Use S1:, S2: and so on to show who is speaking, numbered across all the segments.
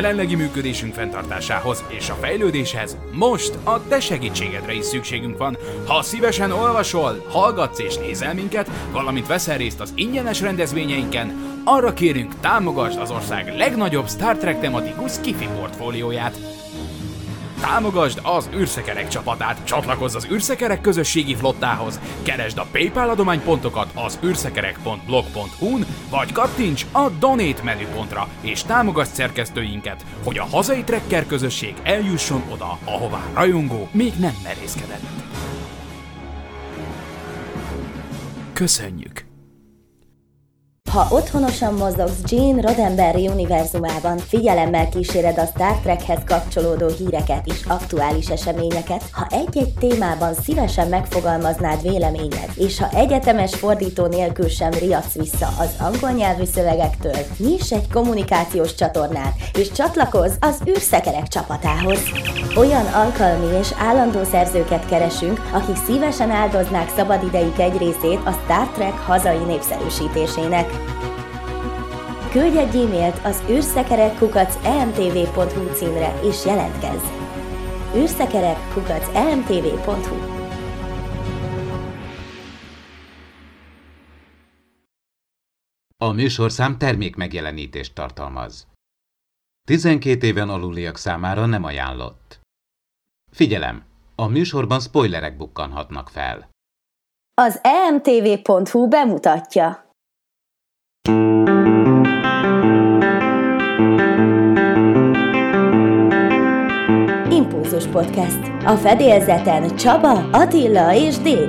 S1: jelenlegi működésünk fenntartásához és a fejlődéshez most a te segítségedre is szükségünk van. Ha szívesen olvasol, hallgatsz és nézel minket, valamint veszel részt az ingyenes rendezvényeinken, arra kérünk támogasd az ország legnagyobb Star Trek tematikus skifi portfólióját. Támogasd az űrszekerek csapatát, csatlakozz az űrszekerek közösségi flottához, keresd a PayPal adománypontokat az űrszekerek.blog.hu-n, vagy kattints a Donate menüpontra, és támogasd szerkesztőinket, hogy a hazai trekker közösség eljusson oda, ahová rajongó még nem merészkedett. Köszönjük!
S2: Ha otthonosan mozogsz Gene Roddenberry univerzumában, figyelemmel kíséred a Star Trekhez kapcsolódó híreket és aktuális eseményeket, ha egy-egy témában szívesen megfogalmaznád véleményed, és ha egyetemes fordító nélkül sem riadsz vissza az angol nyelvű szövegektől, nyiss egy kommunikációs csatornát, és csatlakozz az űrszekerek csapatához. Olyan alkalmi és állandó szerzőket keresünk, akik szívesen áldoznák szabadidejük egy részét a Star Trek hazai népszerűsítésének. Küldj egy e-mailt az űrszekerekkukac.emtv.hu címre és jelentkezz. űrszekerekkukac.emtv.hu
S3: A műsorszám termék megjelenítést tartalmaz. 12 éven aluliak számára nem ajánlott. Figyelem! A műsorban spoilerek bukkanhatnak fel.
S2: Az emtv.hu bemutatja. Podcast. A fedélzeten Csaba, Attila és Dév.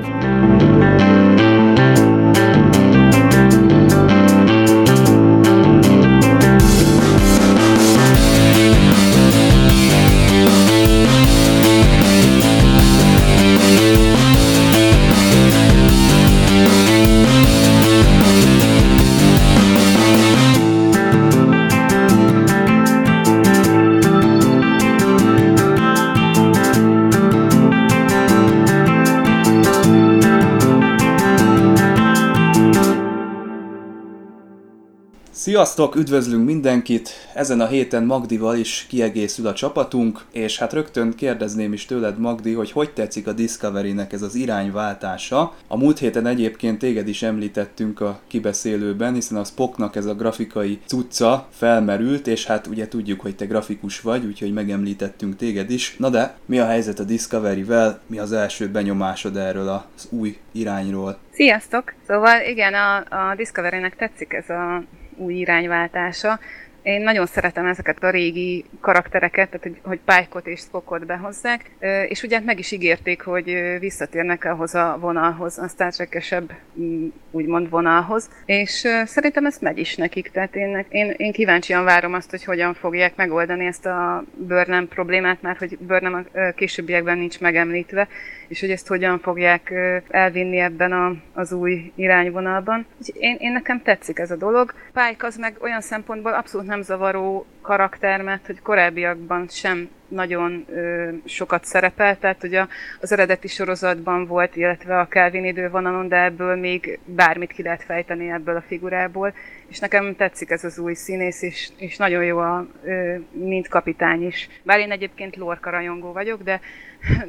S4: Sziasztok, üdvözlünk mindenkit! Ezen a héten Magdival is kiegészül a csapatunk, és hát rögtön kérdezném is tőled, Magdi, hogy hogy tetszik a Discovery-nek ez az irányváltása. A múlt héten egyébként téged is említettünk a kibeszélőben, hiszen a Spocknak ez a grafikai cucca felmerült, és hát ugye tudjuk, hogy te grafikus vagy, úgyhogy megemlítettünk téged is. Na de, mi a helyzet a Discovery-vel? Mi az első benyomásod erről az új irányról?
S5: Sziasztok! Szóval igen, a, a Discovery-nek tetszik ez a új irányváltása. Én nagyon szeretem ezeket a régi karaktereket, tehát hogy, hogy Pike-ot és Spockot behozzák, és ugye meg is ígérték, hogy visszatérnek ahhoz a vonalhoz, a Star Trek-esebb mm, úgymond vonalhoz, és szerintem ez megy is nekik, tehát én, én, én kíváncsian várom azt, hogy hogyan fogják megoldani ezt a Burnham problémát, mert hogy Burnham a későbbiekben nincs megemlítve, és hogy ezt hogyan fogják elvinni ebben a, az új irányvonalban. Én, én nekem tetszik ez a dolog. Pike az meg olyan szempontból abszolút nem zavaró karakter, mert hogy korábbiakban sem nagyon ö, sokat szerepelt, tehát ugye az eredeti sorozatban volt, illetve a Kelvin idővonalon, de ebből még bármit ki lehet fejteni ebből a figurából, és nekem tetszik ez az új színész, és, és nagyon jó a, ö, mint kapitány is. Bár én egyébként Lorca rajongó vagyok, de,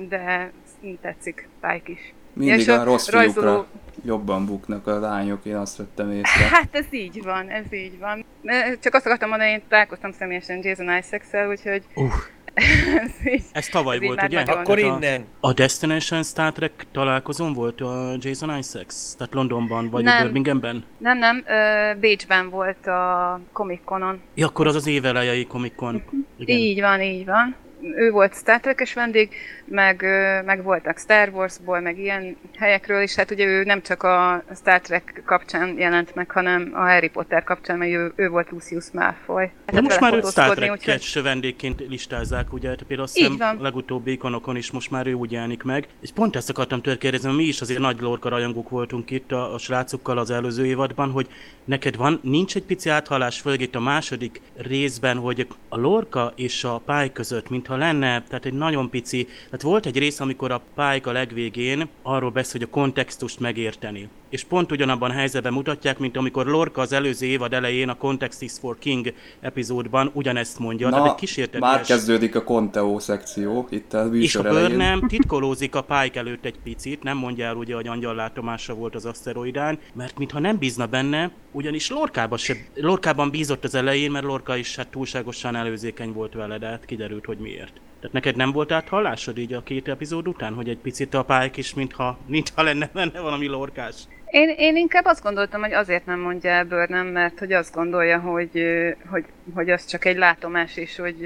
S5: de tetszik Pike is.
S4: Mindig ja, a, a rossz rajzoló... fiúkra jobban buknak a lányok, én azt vettem észre.
S5: Hát ez így van, ez így van. Csak azt akartam mondani, én találkoztam személyesen Jason Isaacs-szel, úgyhogy... Uh.
S6: ez, így, ez tavaly ez volt, ugye?
S7: Akkor innen.
S6: A Destination Star Trek találkozón volt a Jason Isaacs? Tehát Londonban, vagy nem. Birminghamben?
S5: Nem, nem, Bécsben volt a Comic Conon.
S6: Ja, akkor az az évelejei Comic Con.
S5: Uh-huh. Így van, így van ő volt Star Trek-es vendég, meg, meg voltak Star Wars-ból, meg ilyen helyekről, és hát ugye ő nem csak a Star Trek kapcsán jelent meg, hanem a Harry Potter kapcsán, mert ő, ő volt Lucius Malfoy.
S6: Hát De most már őt Star trek úgyhogy... vendégként listázzák, ugye? Tehát például azt hiszem legutóbbi ikonokon is most már ő úgy jelenik meg. És pont ezt akartam tőle kérdezni, mi is azért nagy lorka rajongók voltunk itt a, a srácokkal az előző évadban, hogy neked van, nincs egy pici áthallás, főleg itt a második részben, hogy a lorka és a pály között, mintha lenne, tehát egy nagyon pici, tehát volt egy rész, amikor a Pike a legvégén arról beszél, hogy a kontextust megérteni. És pont ugyanabban a helyzetben mutatják, mint amikor Lorca az előző évad elején a Context is for King epizódban ugyanezt mondja.
S4: Na, Tehát egy már kezdődik a Conteo szekció itt a
S6: És a nem titkolózik a Pike előtt egy picit, nem mondja el ugye, hogy angyal látomása volt az aszteroidán, mert mintha nem bízna benne, ugyanis Lorkában, se, Lorkában bízott az elején, mert Lorca is hát túlságosan előzékeny volt vele, de hát kiderült, hogy miért. Tehát neked nem volt áthallásod így a két epizód után, hogy egy picit a Pike is, mintha, mintha lenne benne valami lorkás?
S5: Én, én inkább azt gondoltam, hogy azért nem mondja el Burnham, mert hogy azt gondolja, hogy, hogy, hogy az csak egy látomás, és hogy,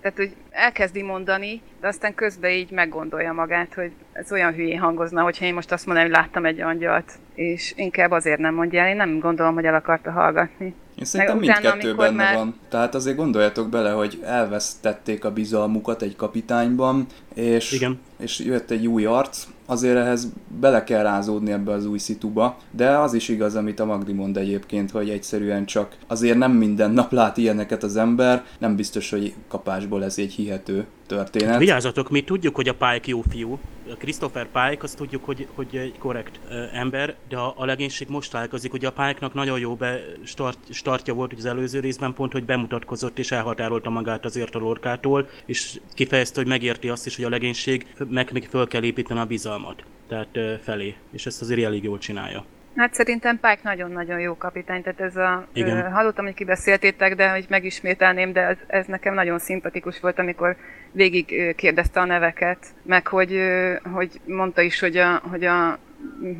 S5: tehát, hogy elkezdi mondani, de aztán közben így meggondolja magát, hogy ez olyan hülyén hangozna, hogyha én most azt mondom, hogy láttam egy angyalt, és inkább azért nem mondja el, én nem gondolom, hogy el akarta hallgatni.
S4: Én szerintem Meg mindkettő benne már... van. Tehát azért gondoljatok bele, hogy elvesztették a bizalmukat egy kapitányban, és, Igen. és jött egy új arc, azért ehhez bele kell rázódni ebbe az új szituba, de az is igaz, amit a Magdi mond egyébként, hogy egyszerűen csak azért nem minden nap lát ilyeneket az ember, nem biztos, hogy kapásból ez egy hihető történet.
S6: Vigyázzatok, mi tudjuk, hogy a Pike jó fiú. Christopher Pike, azt tudjuk, hogy, hogy egy korrekt ember, de a, a legénység most találkozik, hogy a Pike-nak nagyon jó be start, startja volt az előző részben, pont, hogy bemutatkozott és elhatárolta magát azért a lorkától, és kifejezte, hogy megérti azt is, hogy a legénység meg, meg föl kell építeni a bizalmat, tehát felé, és ezt azért elég jól csinálja.
S5: Hát szerintem Pike nagyon-nagyon jó kapitány, tehát ez a... Igen. Ö, hallottam, hogy kibeszéltétek, de hogy megismételném, de ez, ez nekem nagyon szimpatikus volt, amikor végig kérdezte a neveket, meg hogy, hogy mondta is, hogy, a, hogy, a,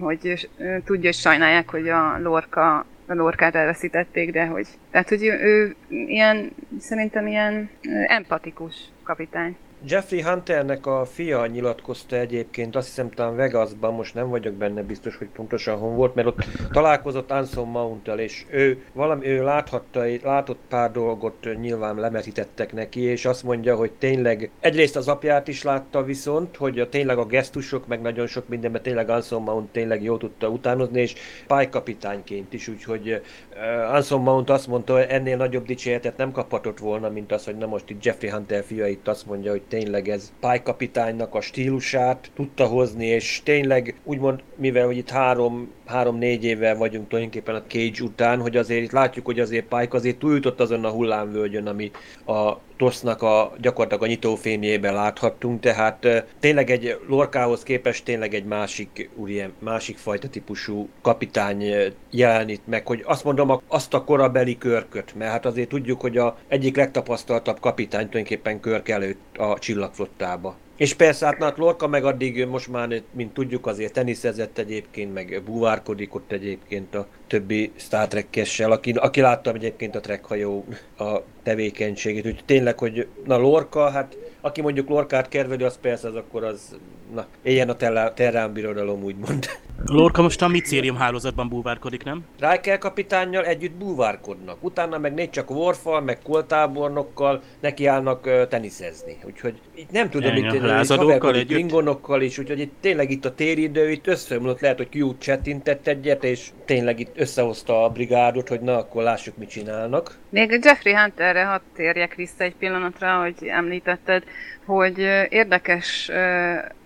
S5: hogy tudja, hogy sajnálják, hogy a Lorca a Lorkát elveszítették, de hogy... Tehát, hogy ő, ő ilyen, szerintem ilyen empatikus kapitány.
S7: Jeffrey Hunternek a fia nyilatkozta egyébként, azt hiszem talán Vegasban, most nem vagyok benne biztos, hogy pontosan hon volt, mert ott találkozott Anson mount és ő, valami, ő láthatta, látott pár dolgot nyilván lemetítettek neki, és azt mondja, hogy tényleg egyrészt az apját is látta viszont, hogy a, tényleg a gesztusok, meg nagyon sok mindenben tényleg Anson Mount tényleg jól tudta utánozni, és pályakapitányként is, úgyhogy uh, Anson Mount azt mondta, hogy ennél nagyobb dicséretet nem kaphatott volna, mint az, hogy na most itt Jeffrey Hunter fia itt azt mondja, hogy tényleg ez pálykapitánynak a stílusát tudta hozni, és tényleg úgymond, mivel hogy itt három, három-négy évvel vagyunk tulajdonképpen a Cage után, hogy azért itt látjuk, hogy azért Pike azért túljutott azon a hullámvölgyön, ami a Tosznak a gyakorlatilag a nyitófémjében láthattunk, tehát tényleg egy Lorkához képest tényleg egy másik, úriem, másik fajta típusú kapitány jelenít meg, hogy azt mondom, azt a korabeli körköt, mert hát azért tudjuk, hogy a egyik legtapasztaltabb kapitány tulajdonképpen körk előtt a csillagflottába. És persze hát, hát Lorca meg addig most már, mint tudjuk, azért teniszezett egyébként, meg búvárkodik ott egyébként a többi Star Trek-kessel, aki, aki látta egyébként a Trek hajó a tevékenységét. Úgyhogy tényleg, hogy na Lorca, hát aki mondjuk Lorkát kerveli, az persze az akkor az, na, éljen a terrán birodalom, úgymond.
S6: Lorca most a micérium hálózatban búvárkodik, nem?
S7: Riker kapitánnyal együtt búvárkodnak. Utána meg négy csak Worfal, meg koltábornokkal nekiállnak uh, teniszezni. Úgyhogy itt nem tudom, itt,
S6: lázadókkal együtt.
S7: Klingonokkal is, úgyhogy itt tényleg itt a téridő, itt összeomlott, lehet, hogy Q csetintett egyet, és tényleg itt összehozta a brigádot, hogy na, akkor lássuk, mit csinálnak.
S5: Még Jeffrey Hunterre hadd térjek vissza egy pillanatra, hogy említetted, hogy érdekes,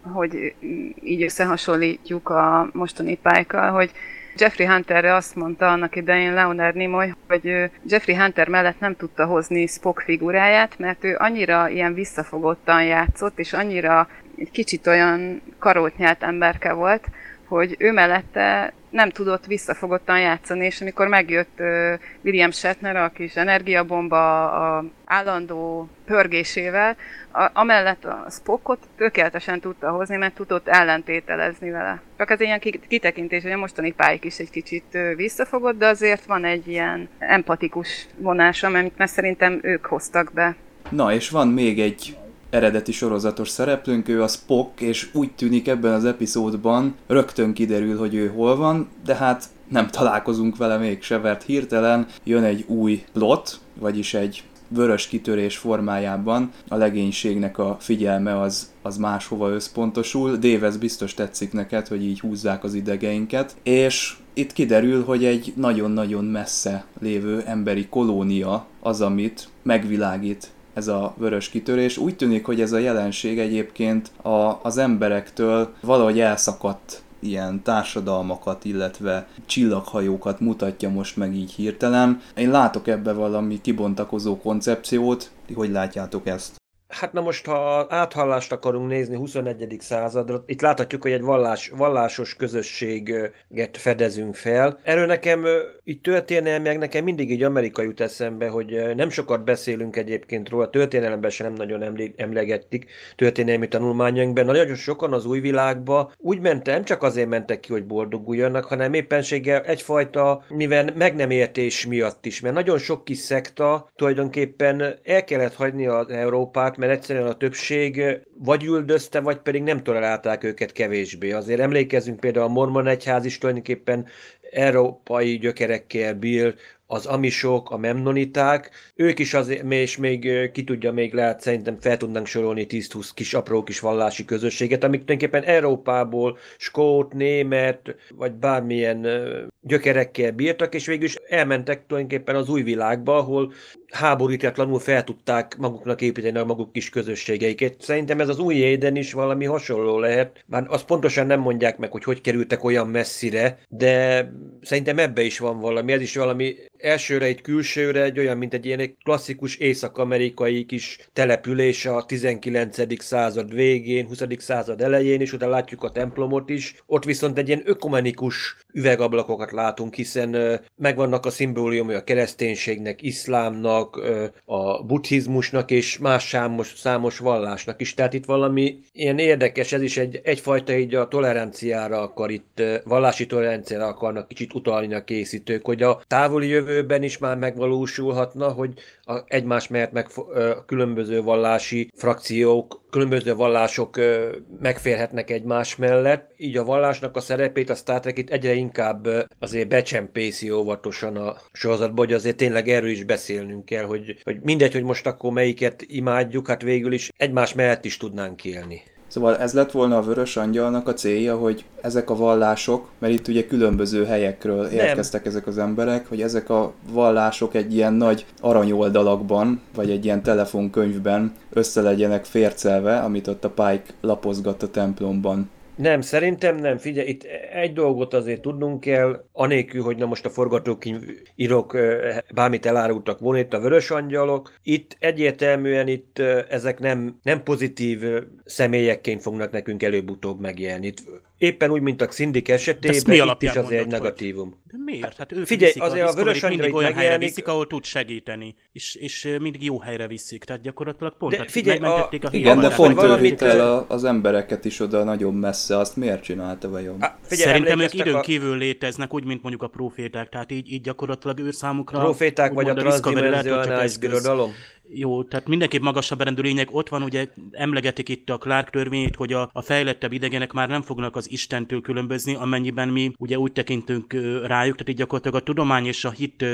S5: hogy így összehasonlítjuk a mostani pálykkal, hogy Jeffrey Hunterre azt mondta annak idején Leonard Nimoy, hogy Jeffrey Hunter mellett nem tudta hozni Spock figuráját, mert ő annyira ilyen visszafogottan játszott, és annyira egy kicsit olyan karótnyált emberke volt, hogy ő mellette nem tudott visszafogottan játszani, és amikor megjött William Shatner, a kis energiabomba a állandó pörgésével, a, amellett a Spockot tökéletesen tudta hozni, mert tudott ellentételezni vele. Csak ez ilyen kitekintés, hogy a mostani pályik is egy kicsit visszafogott, de azért van egy ilyen empatikus vonása, amit mert szerintem ők hoztak be.
S4: Na, és van még egy eredeti sorozatos szereplőnk, ő a Spock, és úgy tűnik ebben az epizódban rögtön kiderül, hogy ő hol van, de hát nem találkozunk vele mégse, mert hirtelen jön egy új plot, vagyis egy vörös kitörés formájában a legénységnek a figyelme az, az máshova összpontosul. Dévez biztos tetszik neked, hogy így húzzák az idegeinket, és itt kiderül, hogy egy nagyon-nagyon messze lévő emberi kolónia az, amit megvilágít ez a vörös kitörés. Úgy tűnik, hogy ez a jelenség egyébként a, az emberektől valahogy elszakadt ilyen társadalmakat, illetve csillaghajókat mutatja most meg így hirtelen. Én látok ebbe valami kibontakozó koncepciót, hogy látjátok ezt?
S7: Hát na most, ha áthallást akarunk nézni 21. századra, itt láthatjuk, hogy egy vallás, vallásos közösséget fedezünk fel. Erről nekem, itt történelmileg nekem mindig egy Amerika jut eszembe, hogy nem sokat beszélünk egyébként róla, történelemben sem nem nagyon emlegettik történelmi tanulmányainkban. Nagyon sokan az új világba úgy mentem, nem csak azért mentek ki, hogy boldoguljanak, hanem éppenséggel egyfajta, mivel meg nem értés miatt is, mert nagyon sok kis szekta tulajdonképpen el kellett hagyni az Európát, mert egyszerűen a többség vagy üldözte, vagy pedig nem tolerálták őket kevésbé. Azért emlékezünk például a Mormon egyház is tulajdonképpen európai gyökerekkel bír, az amisok, a memnoniták, ők is az, és még ki tudja, még lehet szerintem fel tudnánk sorolni 10-20 kis apró kis vallási közösséget, amik tulajdonképpen Európából skót, német, vagy bármilyen gyökerekkel bírtak, és végül is elmentek tulajdonképpen az új világba, ahol háborítatlanul fel tudták maguknak építeni a maguk kis közösségeiket. Szerintem ez az új éden is valami hasonló lehet, bár azt pontosan nem mondják meg, hogy hogy kerültek olyan messzire, de szerintem ebbe is van valami, ez is valami elsőre egy külsőre egy olyan, mint egy ilyen klasszikus észak-amerikai kis település a 19. század végén, 20. század elején, és utána látjuk a templomot is. Ott viszont egy ilyen ökumenikus üvegablakokat látunk, hiszen megvannak a szimbóliumai a kereszténységnek, iszlámnak, a buddhizmusnak és más számos, számos vallásnak is. Tehát itt valami ilyen érdekes, ez is egy, egyfajta így a toleranciára akar itt, vallási toleranciára akarnak kicsit utalni a készítők, hogy a távoli jövőben is már megvalósulhatna, hogy a egymás mellett meg különböző vallási frakciók, különböző vallások megférhetnek egymás mellett. Így a vallásnak a szerepét a Star Trek itt egyre inkább azért becsempészi óvatosan a sorozatban, hogy azért tényleg erről is beszélnünk kell, hogy, hogy mindegy, hogy most akkor melyiket imádjuk, hát végül is egymás mellett is tudnánk élni.
S4: Szóval ez lett volna a Vörös Angyalnak a célja, hogy ezek a vallások, mert itt ugye különböző helyekről érkeztek Nem. ezek az emberek, hogy ezek a vallások egy ilyen nagy aranyoldalakban, vagy egy ilyen telefonkönyvben össze legyenek fércelve, amit ott a Pike lapozgat a templomban.
S7: Nem, szerintem nem. Figyelj, itt egy dolgot azért tudnunk kell, anélkül, hogy na most a forgatókönyv írok bármit elárultak volna itt a vörös angyalok. Itt egyértelműen itt ezek nem, nem pozitív személyekként fognak nekünk előbb-utóbb megjelenni. Itt éppen úgy, mint a Szindik esetében, itt is azért egy negatívum.
S6: De miért? Hát ők Figyelj, viszik azért a, a vörös mindig olyan helyre viszik, ahol tud segíteni, és, és mindig jó helyre viszik, tehát gyakorlatilag pont de figyelj, a, a,
S4: Igen, de pont ő vitt el az embereket is oda nagyon messze, azt miért csinálta vajon?
S6: Á, figyelj, Szerintem ők időn a... kívül léteznek, úgy, mint mondjuk a proféták, tehát így, így gyakorlatilag ő számukra...
S7: Proféták vagy a transzdimensionális birodalom?
S6: Jó, tehát mindenképp magasabb rendű lények. Ott van, ugye emlegetik itt a Clark törvényét, hogy a, a fejlettebb idegenek már nem fognak az Istentől különbözni, amennyiben mi ugye úgy tekintünk rájuk, tehát így gyakorlatilag a tudomány és a hit,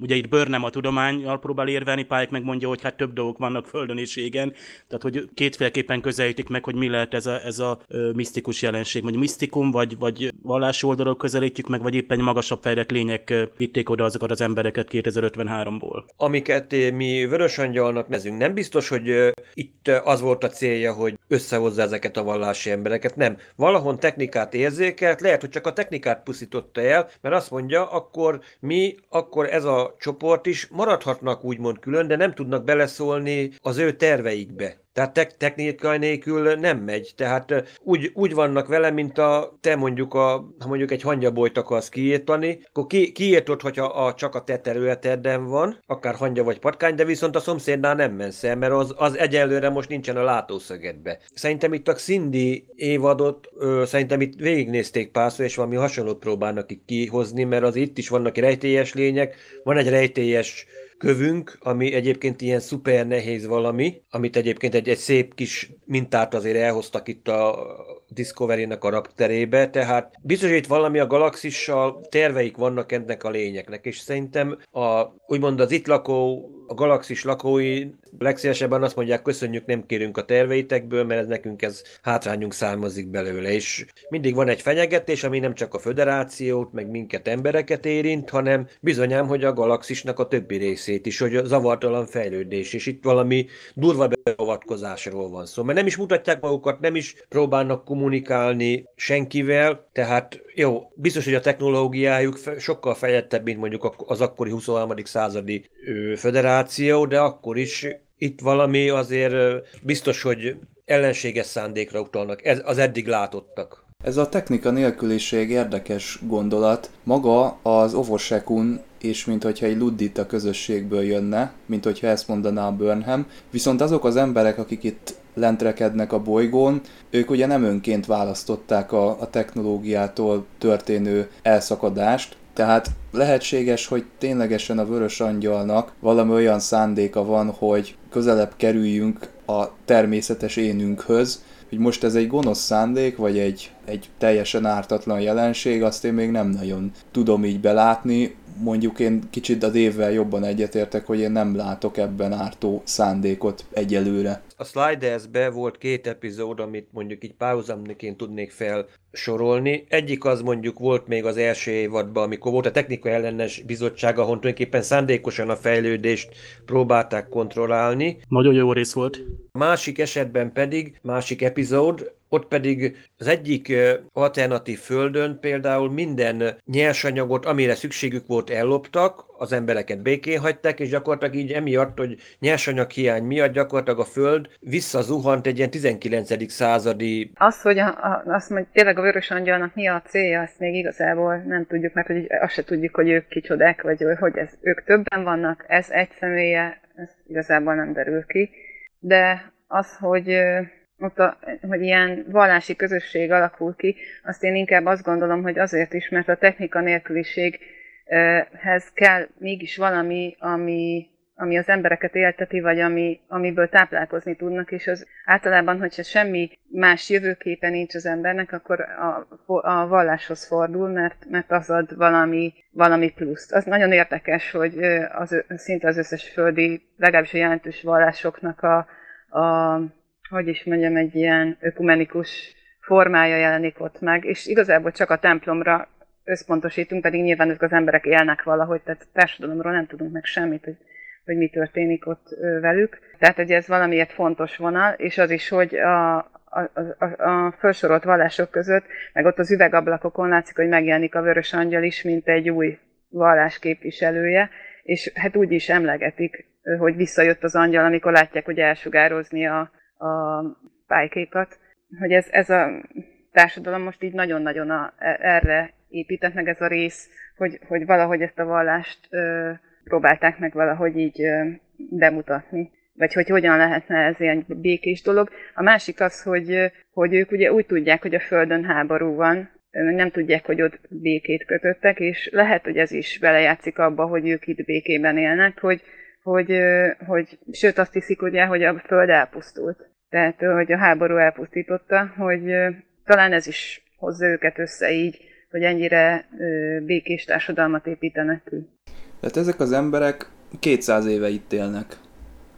S6: ugye itt Börnem a tudományal próbál érvelni, Pályák megmondja, hogy hát több dolgok vannak földön és égen, tehát hogy kétféleképpen közelítik meg, hogy mi lehet ez a, ez a misztikus jelenség, vagy misztikum, vagy, vagy vallási oldalról közelítjük meg, vagy éppen magasabb fejlett lények vitték oda azokat az embereket 2053-ból.
S7: Amiket mi vörös angyalnak nezünk. Nem biztos, hogy itt az volt a célja, hogy összehozza ezeket a vallási embereket. Nem. Valahon technikát érzékelt, lehet, hogy csak a technikát pusztította el, mert azt mondja, akkor mi, akkor ez a csoport is maradhatnak úgymond külön, de nem tudnak beleszólni az ő terveikbe. Tehát te- technikai nélkül nem megy. Tehát úgy, úgy vannak vele, mint a te mondjuk, a, ha mondjuk egy hangyabolyt akarsz kiírtani, akkor ki, kiírtod, hogyha a, csak a te területeden van, akár hangya vagy patkány, de viszont a szomszédnál nem mensz el, mert az, az egyelőre most nincsen a látószögedbe. Szerintem itt a Cindy évadot, ö, szerintem itt végignézték párszor, és valami hasonlót próbálnak itt kihozni, mert az itt is vannak rejtélyes lények, van egy rejtélyes kövünk, ami egyébként ilyen szuper nehéz valami, amit egyébként egy, egy szép kis mintát azért elhoztak itt a Discovery-nek a rakterébe, tehát biztos, hogy itt valami a galaxissal terveik vannak ennek a lényeknek, és szerintem a, úgymond az itt lakó, a galaxis lakói legszívesebben azt mondják, köszönjük, nem kérünk a terveitekből, mert ez nekünk ez hátrányunk származik belőle, és mindig van egy fenyegetés, ami nem csak a föderációt, meg minket embereket érint, hanem bizonyám, hogy a galaxisnak a többi részét is, hogy a zavartalan fejlődés, és itt valami durva beavatkozásról van szó, mert nem is mutatják magukat, nem is próbálnak kommunikálni senkivel, tehát jó, biztos, hogy a technológiájuk sokkal fejlettebb, mint mondjuk az akkori 23. századi föderáció, de akkor is itt valami azért biztos, hogy ellenséges szándékra utalnak, ez az eddig látottak.
S4: Ez a technika nélküliség érdekes gondolat. Maga az Ovosekun és mint hogyha egy luddita közösségből jönne, mint hogyha ezt mondaná a Burnham. Viszont azok az emberek, akik itt lentrekednek a bolygón, ők ugye nem önként választották a, a technológiától történő elszakadást, tehát lehetséges, hogy ténylegesen a vörös angyalnak valami olyan szándéka van, hogy közelebb kerüljünk a természetes énünkhöz, hogy most ez egy gonosz szándék, vagy egy, egy teljesen ártatlan jelenség, azt én még nem nagyon tudom így belátni. Mondjuk én kicsit az évvel jobban egyetértek, hogy én nem látok ebben ártó szándékot egyelőre.
S7: A Sliders-be volt két epizód, amit mondjuk így párhuzamniként tudnék felsorolni. Egyik az mondjuk volt még az első évadban, amikor volt a technika ellenes bizottság, ahol tulajdonképpen szándékosan a fejlődést próbálták kontrollálni.
S6: Nagyon jó rész volt.
S7: A másik esetben pedig, másik epizód, ott pedig az egyik alternatív földön például minden nyersanyagot, amire szükségük volt, elloptak, az embereket békén hagyták, és gyakorlatilag így emiatt, hogy nyersanyag hiány miatt gyakorlatilag a föld visszazuhant egy ilyen 19. századi...
S5: Az, hogy a, a, azt hogy tényleg a vörös angyalnak mi a célja, azt még igazából nem tudjuk, mert hogy azt se tudjuk, hogy ők kicsodák, vagy hogy ez, ők többen vannak, ez egy személye, ez igazából nem derül ki. De az, hogy ott a, hogy ilyen vallási közösség alakul ki, azt én inkább azt gondolom, hogy azért is, mert a technika nélküliséghez kell mégis valami, ami, ami az embereket élteti, vagy ami, amiből táplálkozni tudnak, és az általában, hogyha semmi más jövőképe nincs az embernek, akkor a, a valláshoz fordul, mert, mert az ad valami, valami pluszt. Az nagyon érdekes, hogy az, szinte az összes földi, legalábbis a jelentős vallásoknak a, a hogy is mondjam, egy ilyen ökumenikus formája jelenik ott meg, és igazából csak a templomra összpontosítunk, pedig nyilván ezek az emberek élnek valahogy, tehát társadalomról nem tudunk meg semmit, hogy, hogy mi történik ott velük. Tehát, hogy ez valamiért fontos vonal, és az is, hogy a, a, a, a felsorolt vallások között, meg ott az üvegablakokon látszik, hogy megjelenik a vörös angyal is, mint egy új vallás képviselője, és hát úgy is emlegetik, hogy visszajött az angyal, amikor látják, hogy elsugározni a, a pálykékat, hogy ez, ez a társadalom most így nagyon-nagyon a, erre épített meg ez a rész, hogy, hogy valahogy ezt a vallást ö, próbálták meg valahogy így bemutatni vagy hogy hogyan lehetne ez ilyen békés dolog. A másik az, hogy, hogy ők ugye úgy tudják, hogy a Földön háború van, nem tudják, hogy ott békét kötöttek, és lehet, hogy ez is belejátszik abba, hogy ők itt békében élnek, hogy, hogy, hogy sőt azt hiszik ugye, hogy a Föld elpusztult. Tehát, hogy a háború elpusztította, hogy talán ez is hozza őket össze így, hogy ennyire békés társadalmat építenek ki.
S4: Tehát ezek az emberek 200 éve itt élnek.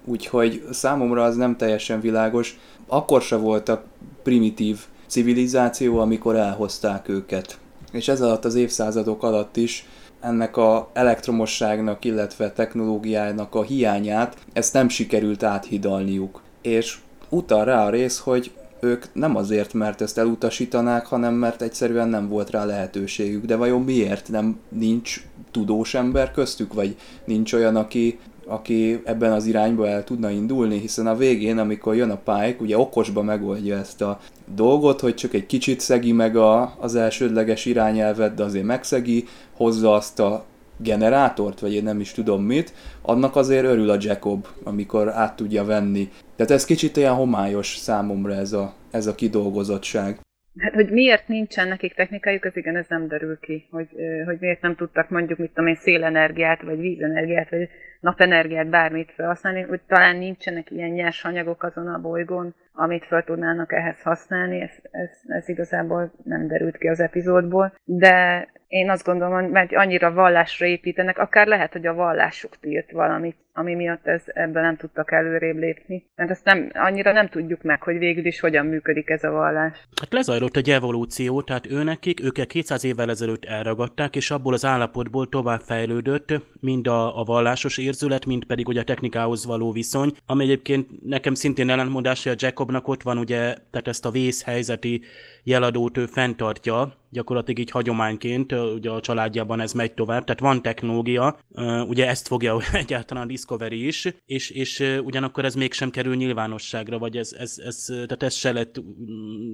S4: Úgyhogy számomra az nem teljesen világos. Akkor se voltak primitív civilizáció, amikor elhozták őket. És ez alatt az évszázadok alatt is ennek a elektromosságnak, illetve technológiának a hiányát, ezt nem sikerült áthidalniuk. És utal rá a rész, hogy ők nem azért, mert ezt elutasítanák, hanem mert egyszerűen nem volt rá lehetőségük. De vajon miért nem nincs tudós ember köztük, vagy nincs olyan, aki aki ebben az irányba el tudna indulni, hiszen a végén, amikor jön a Pike, ugye okosba megoldja ezt a dolgot, hogy csak egy kicsit szegi meg a, az elsődleges irányelvet, de azért megszegi, hozza azt a generátort, vagy én nem is tudom mit, annak azért örül a Jacob, amikor át tudja venni. Tehát ez kicsit ilyen homályos számomra ez a, ez a kidolgozottság.
S5: Hát, hogy miért nincsen nekik technikájuk, az igen, ez nem derül ki, hogy, hogy miért nem tudtak mondjuk, mit tudom én, szélenergiát, vagy vízenergiát, vagy napenergiát, bármit felhasználni, hogy talán nincsenek ilyen nyers anyagok azon a bolygón, amit fel tudnának ehhez használni, ez, ez, ez igazából nem derült ki az epizódból, de én azt gondolom, hogy annyira vallásra építenek, akár lehet, hogy a vallásuk tilt valamit, ami miatt ez, ebben nem tudtak előrébb lépni. Mert ezt nem, annyira nem tudjuk meg, hogy végül is hogyan működik ez a vallás.
S6: Hát lezajlott egy evolúció, tehát őnekik, őket 200 évvel ezelőtt elragadták, és abból az állapotból tovább fejlődött mind a, a vallásos érzület, mind pedig ugye a technikához való viszony, ami egyébként nekem szintén ellentmondás, hogy a Jacobnak ott van ugye, tehát ezt a vészhelyzeti jeladót ő fenntartja, gyakorlatilag így hagyományként, ugye a családjában ez megy tovább, tehát van technológia, ugye ezt fogja egyáltalán a Discovery is, és, és ugyanakkor ez mégsem kerül nyilvánosságra, vagy ez, ez, ez, tehát ez se lett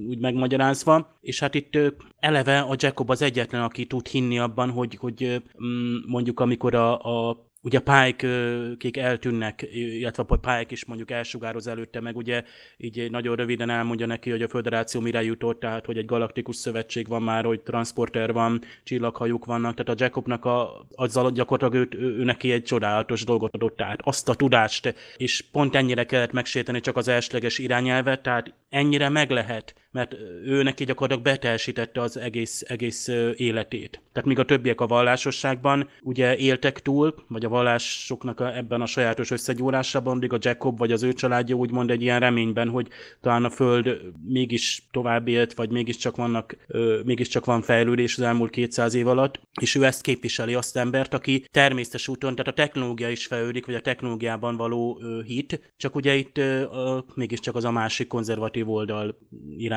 S6: úgy megmagyarázva, és hát itt eleve a Jacob az egyetlen, aki tud hinni abban, hogy, hogy mondjuk amikor a, a ugye pálykék eltűnnek, illetve a pályák is mondjuk elsugároz előtte, meg ugye így nagyon röviden elmondja neki, hogy a föderáció mire jutott, tehát hogy egy galaktikus szövetség van már, hogy transporter van, csillaghajók vannak, tehát a Jacobnak a, azzal gyakorlatilag ő, ő, ő, neki egy csodálatos dolgot adott át, azt a tudást, és pont ennyire kellett megsérteni csak az elsőleges irányelvet, tehát ennyire meg lehet, mert ő neki gyakorlatilag betelsítette az egész, egész életét. Tehát míg a többiek a vallásosságban ugye éltek túl, vagy a vallásoknak a, ebben a sajátos összegyúrásában, addig a Jacob vagy az ő családja úgymond egy ilyen reményben, hogy talán a Föld mégis tovább élt, vagy mégiscsak vannak, mégiscsak van fejlődés az elmúlt 200 év alatt, és ő ezt képviseli azt embert, aki természetes úton, tehát a technológia is fejlődik, vagy a technológiában való hit, csak ugye itt mégiscsak az a másik konzervatív oldal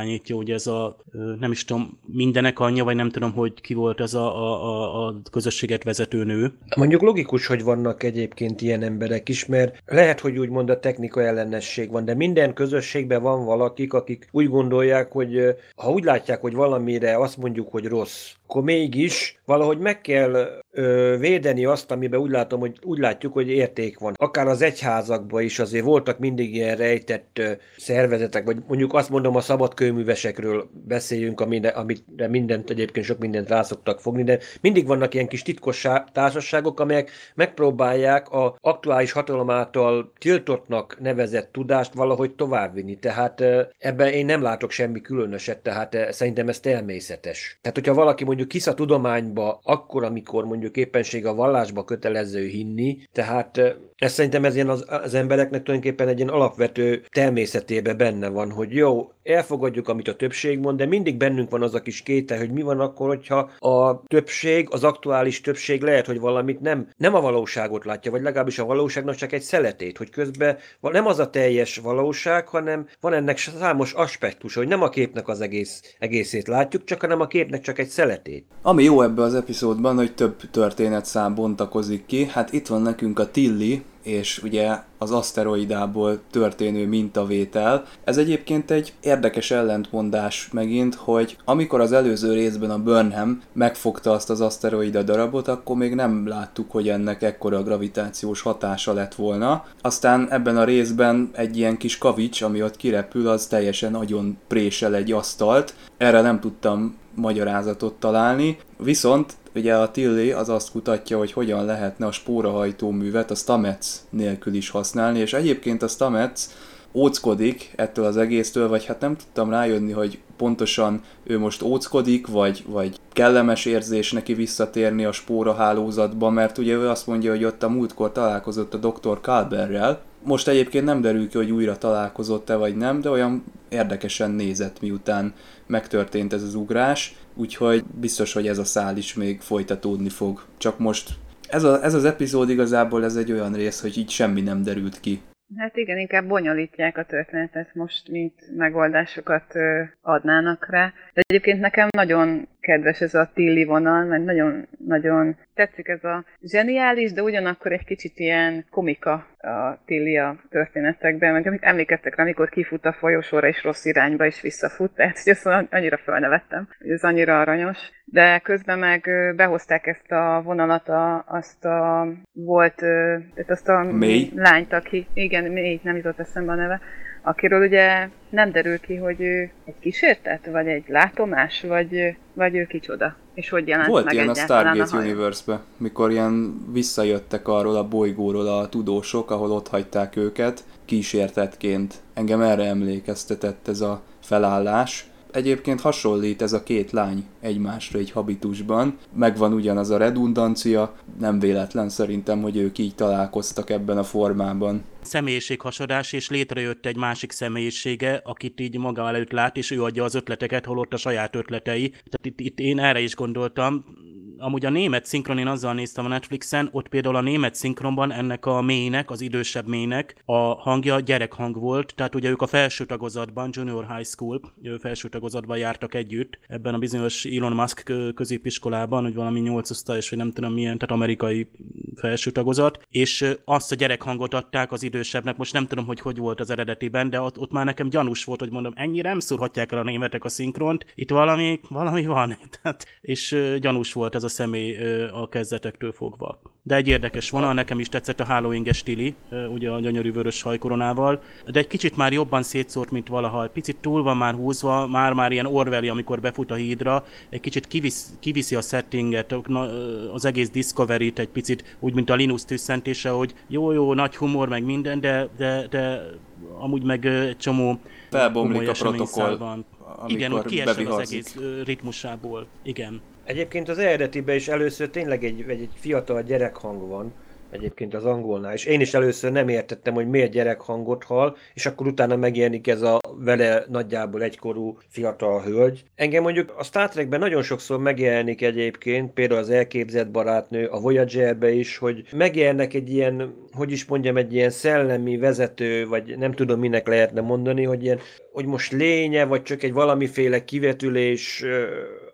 S6: irányítja, ugye ez a, nem is tudom, mindenek anyja, vagy nem tudom, hogy ki volt ez a, a, a, a közösséget vezető nő.
S7: Mondjuk logikus, hogy vannak egyébként ilyen emberek is, mert lehet, hogy úgymond a technika ellenesség van, de minden közösségben van valakik, akik úgy gondolják, hogy ha úgy látják, hogy valamire azt mondjuk, hogy rossz, akkor mégis valahogy meg kell ö, védeni azt, amiben úgy látom, hogy úgy látjuk, hogy érték van. Akár az egyházakban is azért voltak mindig ilyen rejtett ö, szervezetek, vagy mondjuk azt mondom, a szabadkőművesekről beszéljünk, amire, amire mindent egyébként sok mindent rá szoktak fogni, de mindig vannak ilyen kis titkos társaságok, amelyek megpróbálják a aktuális hatalom által tiltottnak nevezett tudást valahogy továbbvinni. Tehát ö, ebben én nem látok semmi különöset, tehát ö, szerintem ez természetes. Tehát, hogyha valaki mondjuk kisz a tudományba akkor, amikor mondjuk éppenség a vallásba kötelező hinni, tehát ez szerintem ez ilyen az, az embereknek tulajdonképpen egy ilyen alapvető természetében benne van, hogy jó, elfogadjuk, amit a többség mond, de mindig bennünk van az a kis kétel, hogy mi van akkor, hogyha a többség, az aktuális többség lehet, hogy valamit nem, nem a valóságot látja, vagy legalábbis a valóságnak csak egy szeletét, hogy közben nem az a teljes valóság, hanem van ennek számos aspektus, hogy nem a képnek az egész, egészét látjuk, csak hanem a képnek csak egy szeletét.
S4: Ami jó ebbe az epizódban, hogy több történetszám bontakozik ki, hát itt van nekünk a Tilly, és ugye az aszteroidából történő mintavétel. Ez egyébként egy érdekes ellentmondás megint, hogy amikor az előző részben a Burnham megfogta azt az aszteroida darabot, akkor még nem láttuk, hogy ennek ekkora gravitációs hatása lett volna. Aztán ebben a részben egy ilyen kis kavics, ami ott kirepül, az teljesen nagyon présel egy asztalt. Erre nem tudtam magyarázatot találni. Viszont ugye a Tilly az azt kutatja, hogy hogyan lehetne a spórahajtóművet a Stamets nélkül is használni, és egyébként a Stamets óckodik ettől az egésztől, vagy hát nem tudtam rájönni, hogy pontosan ő most óckodik, vagy, vagy kellemes érzés neki visszatérni a spóra hálózatba, mert ugye ő azt mondja, hogy ott a múltkor találkozott a dr. Kalberrel, most egyébként nem derül ki, hogy újra találkozott-e vagy nem, de olyan érdekesen nézett, miután megtörtént ez az ugrás, úgyhogy biztos, hogy ez a szál is még folytatódni fog. Csak most ez, a, ez az epizód igazából ez egy olyan rész, hogy így semmi nem derült ki.
S5: Hát igen, inkább bonyolítják a történetet most, mint megoldásokat adnának rá. De egyébként nekem nagyon kedves ez a Tilli vonal, mert nagyon, nagyon tetszik ez a zseniális, de ugyanakkor egy kicsit ilyen komika a Tilli a történetekben, meg amit emlékeztek rá, amikor kifut a folyosóra és rossz irányba is visszafut, tehát hogy ezt annyira felnevettem, hogy ez annyira aranyos. De közben meg behozták ezt a vonalat, a, azt a volt, tehát azt a
S4: Mély.
S5: lányt, aki, igen, mély, nem jutott eszembe a neve, akiről ugye nem derül ki, hogy ő egy kísértet, vagy egy látomás, vagy, vagy ő kicsoda, és hogy jelent
S4: Volt
S5: meg
S4: ilyen a
S5: Stargate
S4: a Universe-be, mikor ilyen visszajöttek arról a bolygóról a tudósok, ahol ott hagyták őket kísértetként. Engem erre emlékeztetett ez a felállás. Egyébként hasonlít ez a két lány egymásra egy habitusban, megvan ugyanaz a redundancia, nem véletlen szerintem, hogy ők így találkoztak ebben a formában
S6: személyiséghasadás, és létrejött egy másik személyisége, akit így maga előtt lát, és ő adja az ötleteket, holott a saját ötletei. Tehát itt, itt én erre is gondoltam, amúgy a német szinkron, én azzal néztem a Netflixen, ott például a német szinkronban ennek a mélynek, az idősebb mélynek a hangja gyerekhang volt, tehát ugye ők a felső tagozatban, Junior High School felső tagozatban jártak együtt, ebben a bizonyos Elon Musk középiskolában, hogy valami 8 osztályos, vagy nem tudom milyen, tehát amerikai felső tagozat, és azt a gyerekhangot adták az idősebbnek, most nem tudom, hogy hogy volt az eredetiben, de ott, ott már nekem gyanús volt, hogy mondom, ennyire nem szúrhatják el a németek a szinkront, itt valami, valami van, tehát, és gyanús volt ez a személy a kezdetektől fogva. De egy érdekes vonal, nekem is tetszett a Halloween stili, ugye a gyönyörű vörös hajkoronával, de egy kicsit már jobban szétszórt, mint valaha. Picit túl van már húzva, már-már ilyen Orwelli, amikor befut a hídra, egy kicsit kivisz, kiviszi a settinget, az egész Discovery-t egy picit úgy, mint a Linus tüsszentése, hogy jó-jó, nagy humor, meg minden, de, de, de amúgy meg egy csomó
S4: felbomlik a protokoll, van.
S6: Igen, hogy kiesel az egész ritmusából. Igen.
S7: Egyébként az eredetiben is először tényleg egy, egy, fiatal gyerekhang van, egyébként az angolnál, és én is először nem értettem, hogy miért gyerekhangot hall, és akkor utána megjelenik ez a vele nagyjából egykorú fiatal hölgy. Engem mondjuk a Star Trekben nagyon sokszor megjelenik egyébként, például az elképzett barátnő, a Voyagerbe is, hogy megjelennek egy ilyen, hogy is mondjam, egy ilyen szellemi vezető, vagy nem tudom minek lehetne mondani, hogy ilyen, hogy most lénye, vagy csak egy valamiféle kivetülés,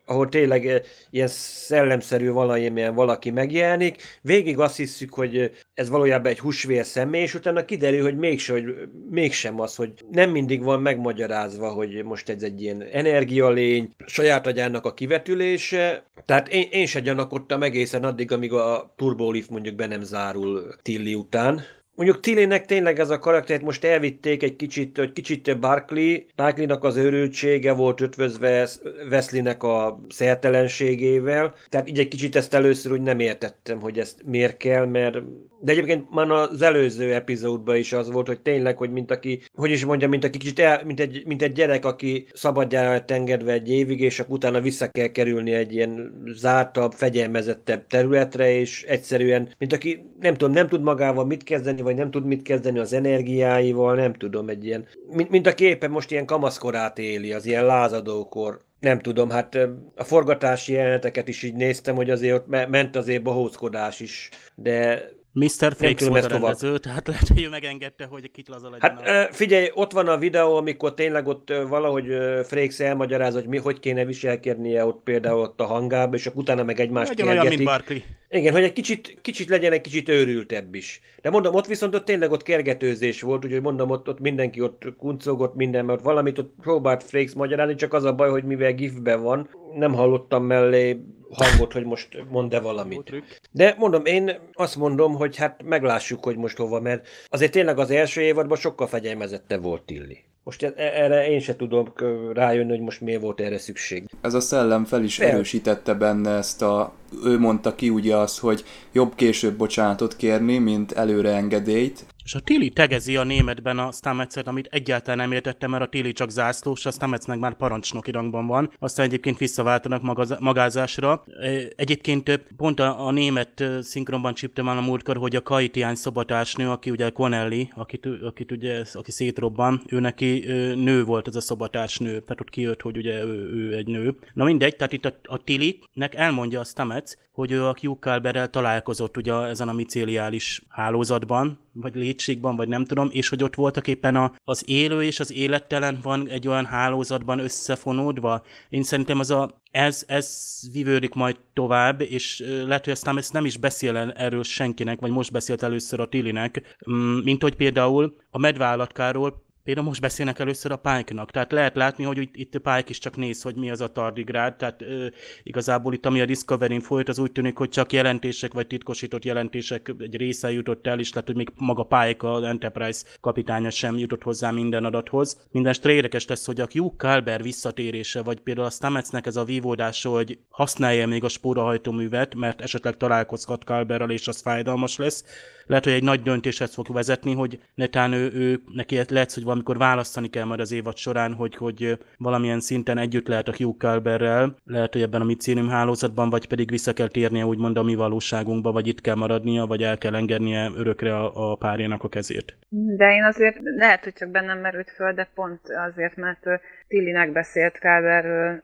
S7: ahol tényleg eh, ilyen szellemszerű valamilyen valaki megjelenik. Végig azt hiszük, hogy ez valójában egy húsvér személy, és utána kiderül, hogy mégsem, hogy mégsem az, hogy nem mindig van megmagyarázva, hogy most ez egy ilyen energialény, saját agyának a kivetülése. Tehát én, én se gyanakodtam egészen addig, amíg a turbolift mondjuk be nem zárul Tilly után. Mondjuk Tillének tényleg ez a karaktert most elvitték egy kicsit, hogy kicsit Barkley, Barkleynak az őrültsége volt ötvözve Wesleynek a szertelenségével, tehát így egy kicsit ezt először úgy nem értettem, hogy ezt miért kell, mert de egyébként már az előző epizódban is az volt, hogy tényleg, hogy mint aki, hogy is mondjam, mint aki kicsit el, mint, egy, mint egy gyerek, aki szabadjára lett engedve egy évig, és akkor utána vissza kell kerülni egy ilyen zártabb, fegyelmezettebb területre, és egyszerűen, mint aki nem tudom, nem tud magával mit kezdeni, vagy nem tud mit kezdeni az energiáival, nem tudom, egy ilyen, mint, mint aki éppen most ilyen kamaszkorát éli, az ilyen lázadókor, nem tudom, hát a forgatási jeleneteket is így néztem, hogy azért ott ment azért bohózkodás is, de
S6: Mr. Frakes volt a rendező, tehát lehet, hogy ő megengedte, hogy kit laza legyen.
S7: Hát a... figyelj, ott van a videó, amikor tényleg ott valahogy Frakes elmagyaráz, hogy mi, hogy kéne viselkednie ott például ott a hangába, és akkor utána meg egymást
S6: Legyen olyan, mint Barkley.
S7: Igen, hogy egy kicsit, kicsit legyen egy kicsit őrültebb is. De mondom, ott viszont ott tényleg ott kergetőzés volt, úgyhogy mondom, ott, ott mindenki ott kuncogott minden, mert valamit ott próbált Frakes magyarázni, csak az a baj, hogy mivel gifben van, nem hallottam mellé hangot, hogy most mond-e valamit. De mondom, én azt mondom, hogy hát meglássuk, hogy most hova, mert azért tényleg az első évadban sokkal fegyelmezette volt Tilli. Most e- erre én se tudom rájönni, hogy most miért volt erre szükség.
S4: Ez a szellem fel is erősítette benne ezt a... Ő mondta ki ugye azt, hogy jobb később bocsánatot kérni, mint előre engedélyt.
S6: És a Tili tegezi a németben a Stametszet, amit egyáltalán nem értettem, mert a Tili csak zászlós, a Stamets meg már parancsnoki rangban van, aztán egyébként visszaváltanak magaz- magázásra. Egyébként pont a, a német szinkronban csíptem el a múltkor, hogy a Kaitián szobatársnő, aki ugye Connelly, akit, akit ugye, aki szétrobban, ő neki nő volt ez a szobatársnő, tehát ott kijött, hogy ugye ő, ő egy nő. Na mindegy, tehát itt a, a Tili-nek elmondja a Stamets, hogy ő a Hugh Calberrel találkozott ugye ezen a micéliális hálózatban, vagy létségben, vagy nem tudom, és hogy ott voltak éppen a, az élő és az élettelen van egy olyan hálózatban összefonódva. Én szerintem az a, ez, ez vivődik majd tovább, és lehet, hogy aztán ezt nem is beszél erről senkinek, vagy most beszélt először a Tilinek, mm, mint hogy például a medvállatkáról Például most beszélnek először a Pike-nak, tehát lehet látni, hogy itt, itt Pike is csak néz, hogy mi az a tardigrád, tehát ö, igazából itt, ami a Discovery-n folyt, az úgy tűnik, hogy csak jelentések, vagy titkosított jelentések egy része jutott el, és lehet, hogy még maga Pike, az Enterprise kapitánya sem jutott hozzá minden adathoz. Minden érdekes lesz, hogy a Hugh Calber visszatérése, vagy például a Stametsnek ez a vívódása, hogy használja még a spórahajtóművet, mert esetleg találkozhat Calberrel, és az fájdalmas lesz, lehet, hogy egy nagy döntéshez fog vezetni, hogy netán ő, ő neki lehet, hogy valamikor választani kell majd az évad során, hogy, hogy valamilyen szinten együtt lehet a Hugh Calberrel, lehet, hogy ebben a micélium hálózatban, vagy pedig vissza kell térnie úgymond a mi valóságunkba, vagy itt kell maradnia, vagy el kell engednie örökre a, a párjának a kezét.
S5: De én azért lehet, hogy csak bennem merült föl, de pont azért, mert Tillinek beszélt Káberről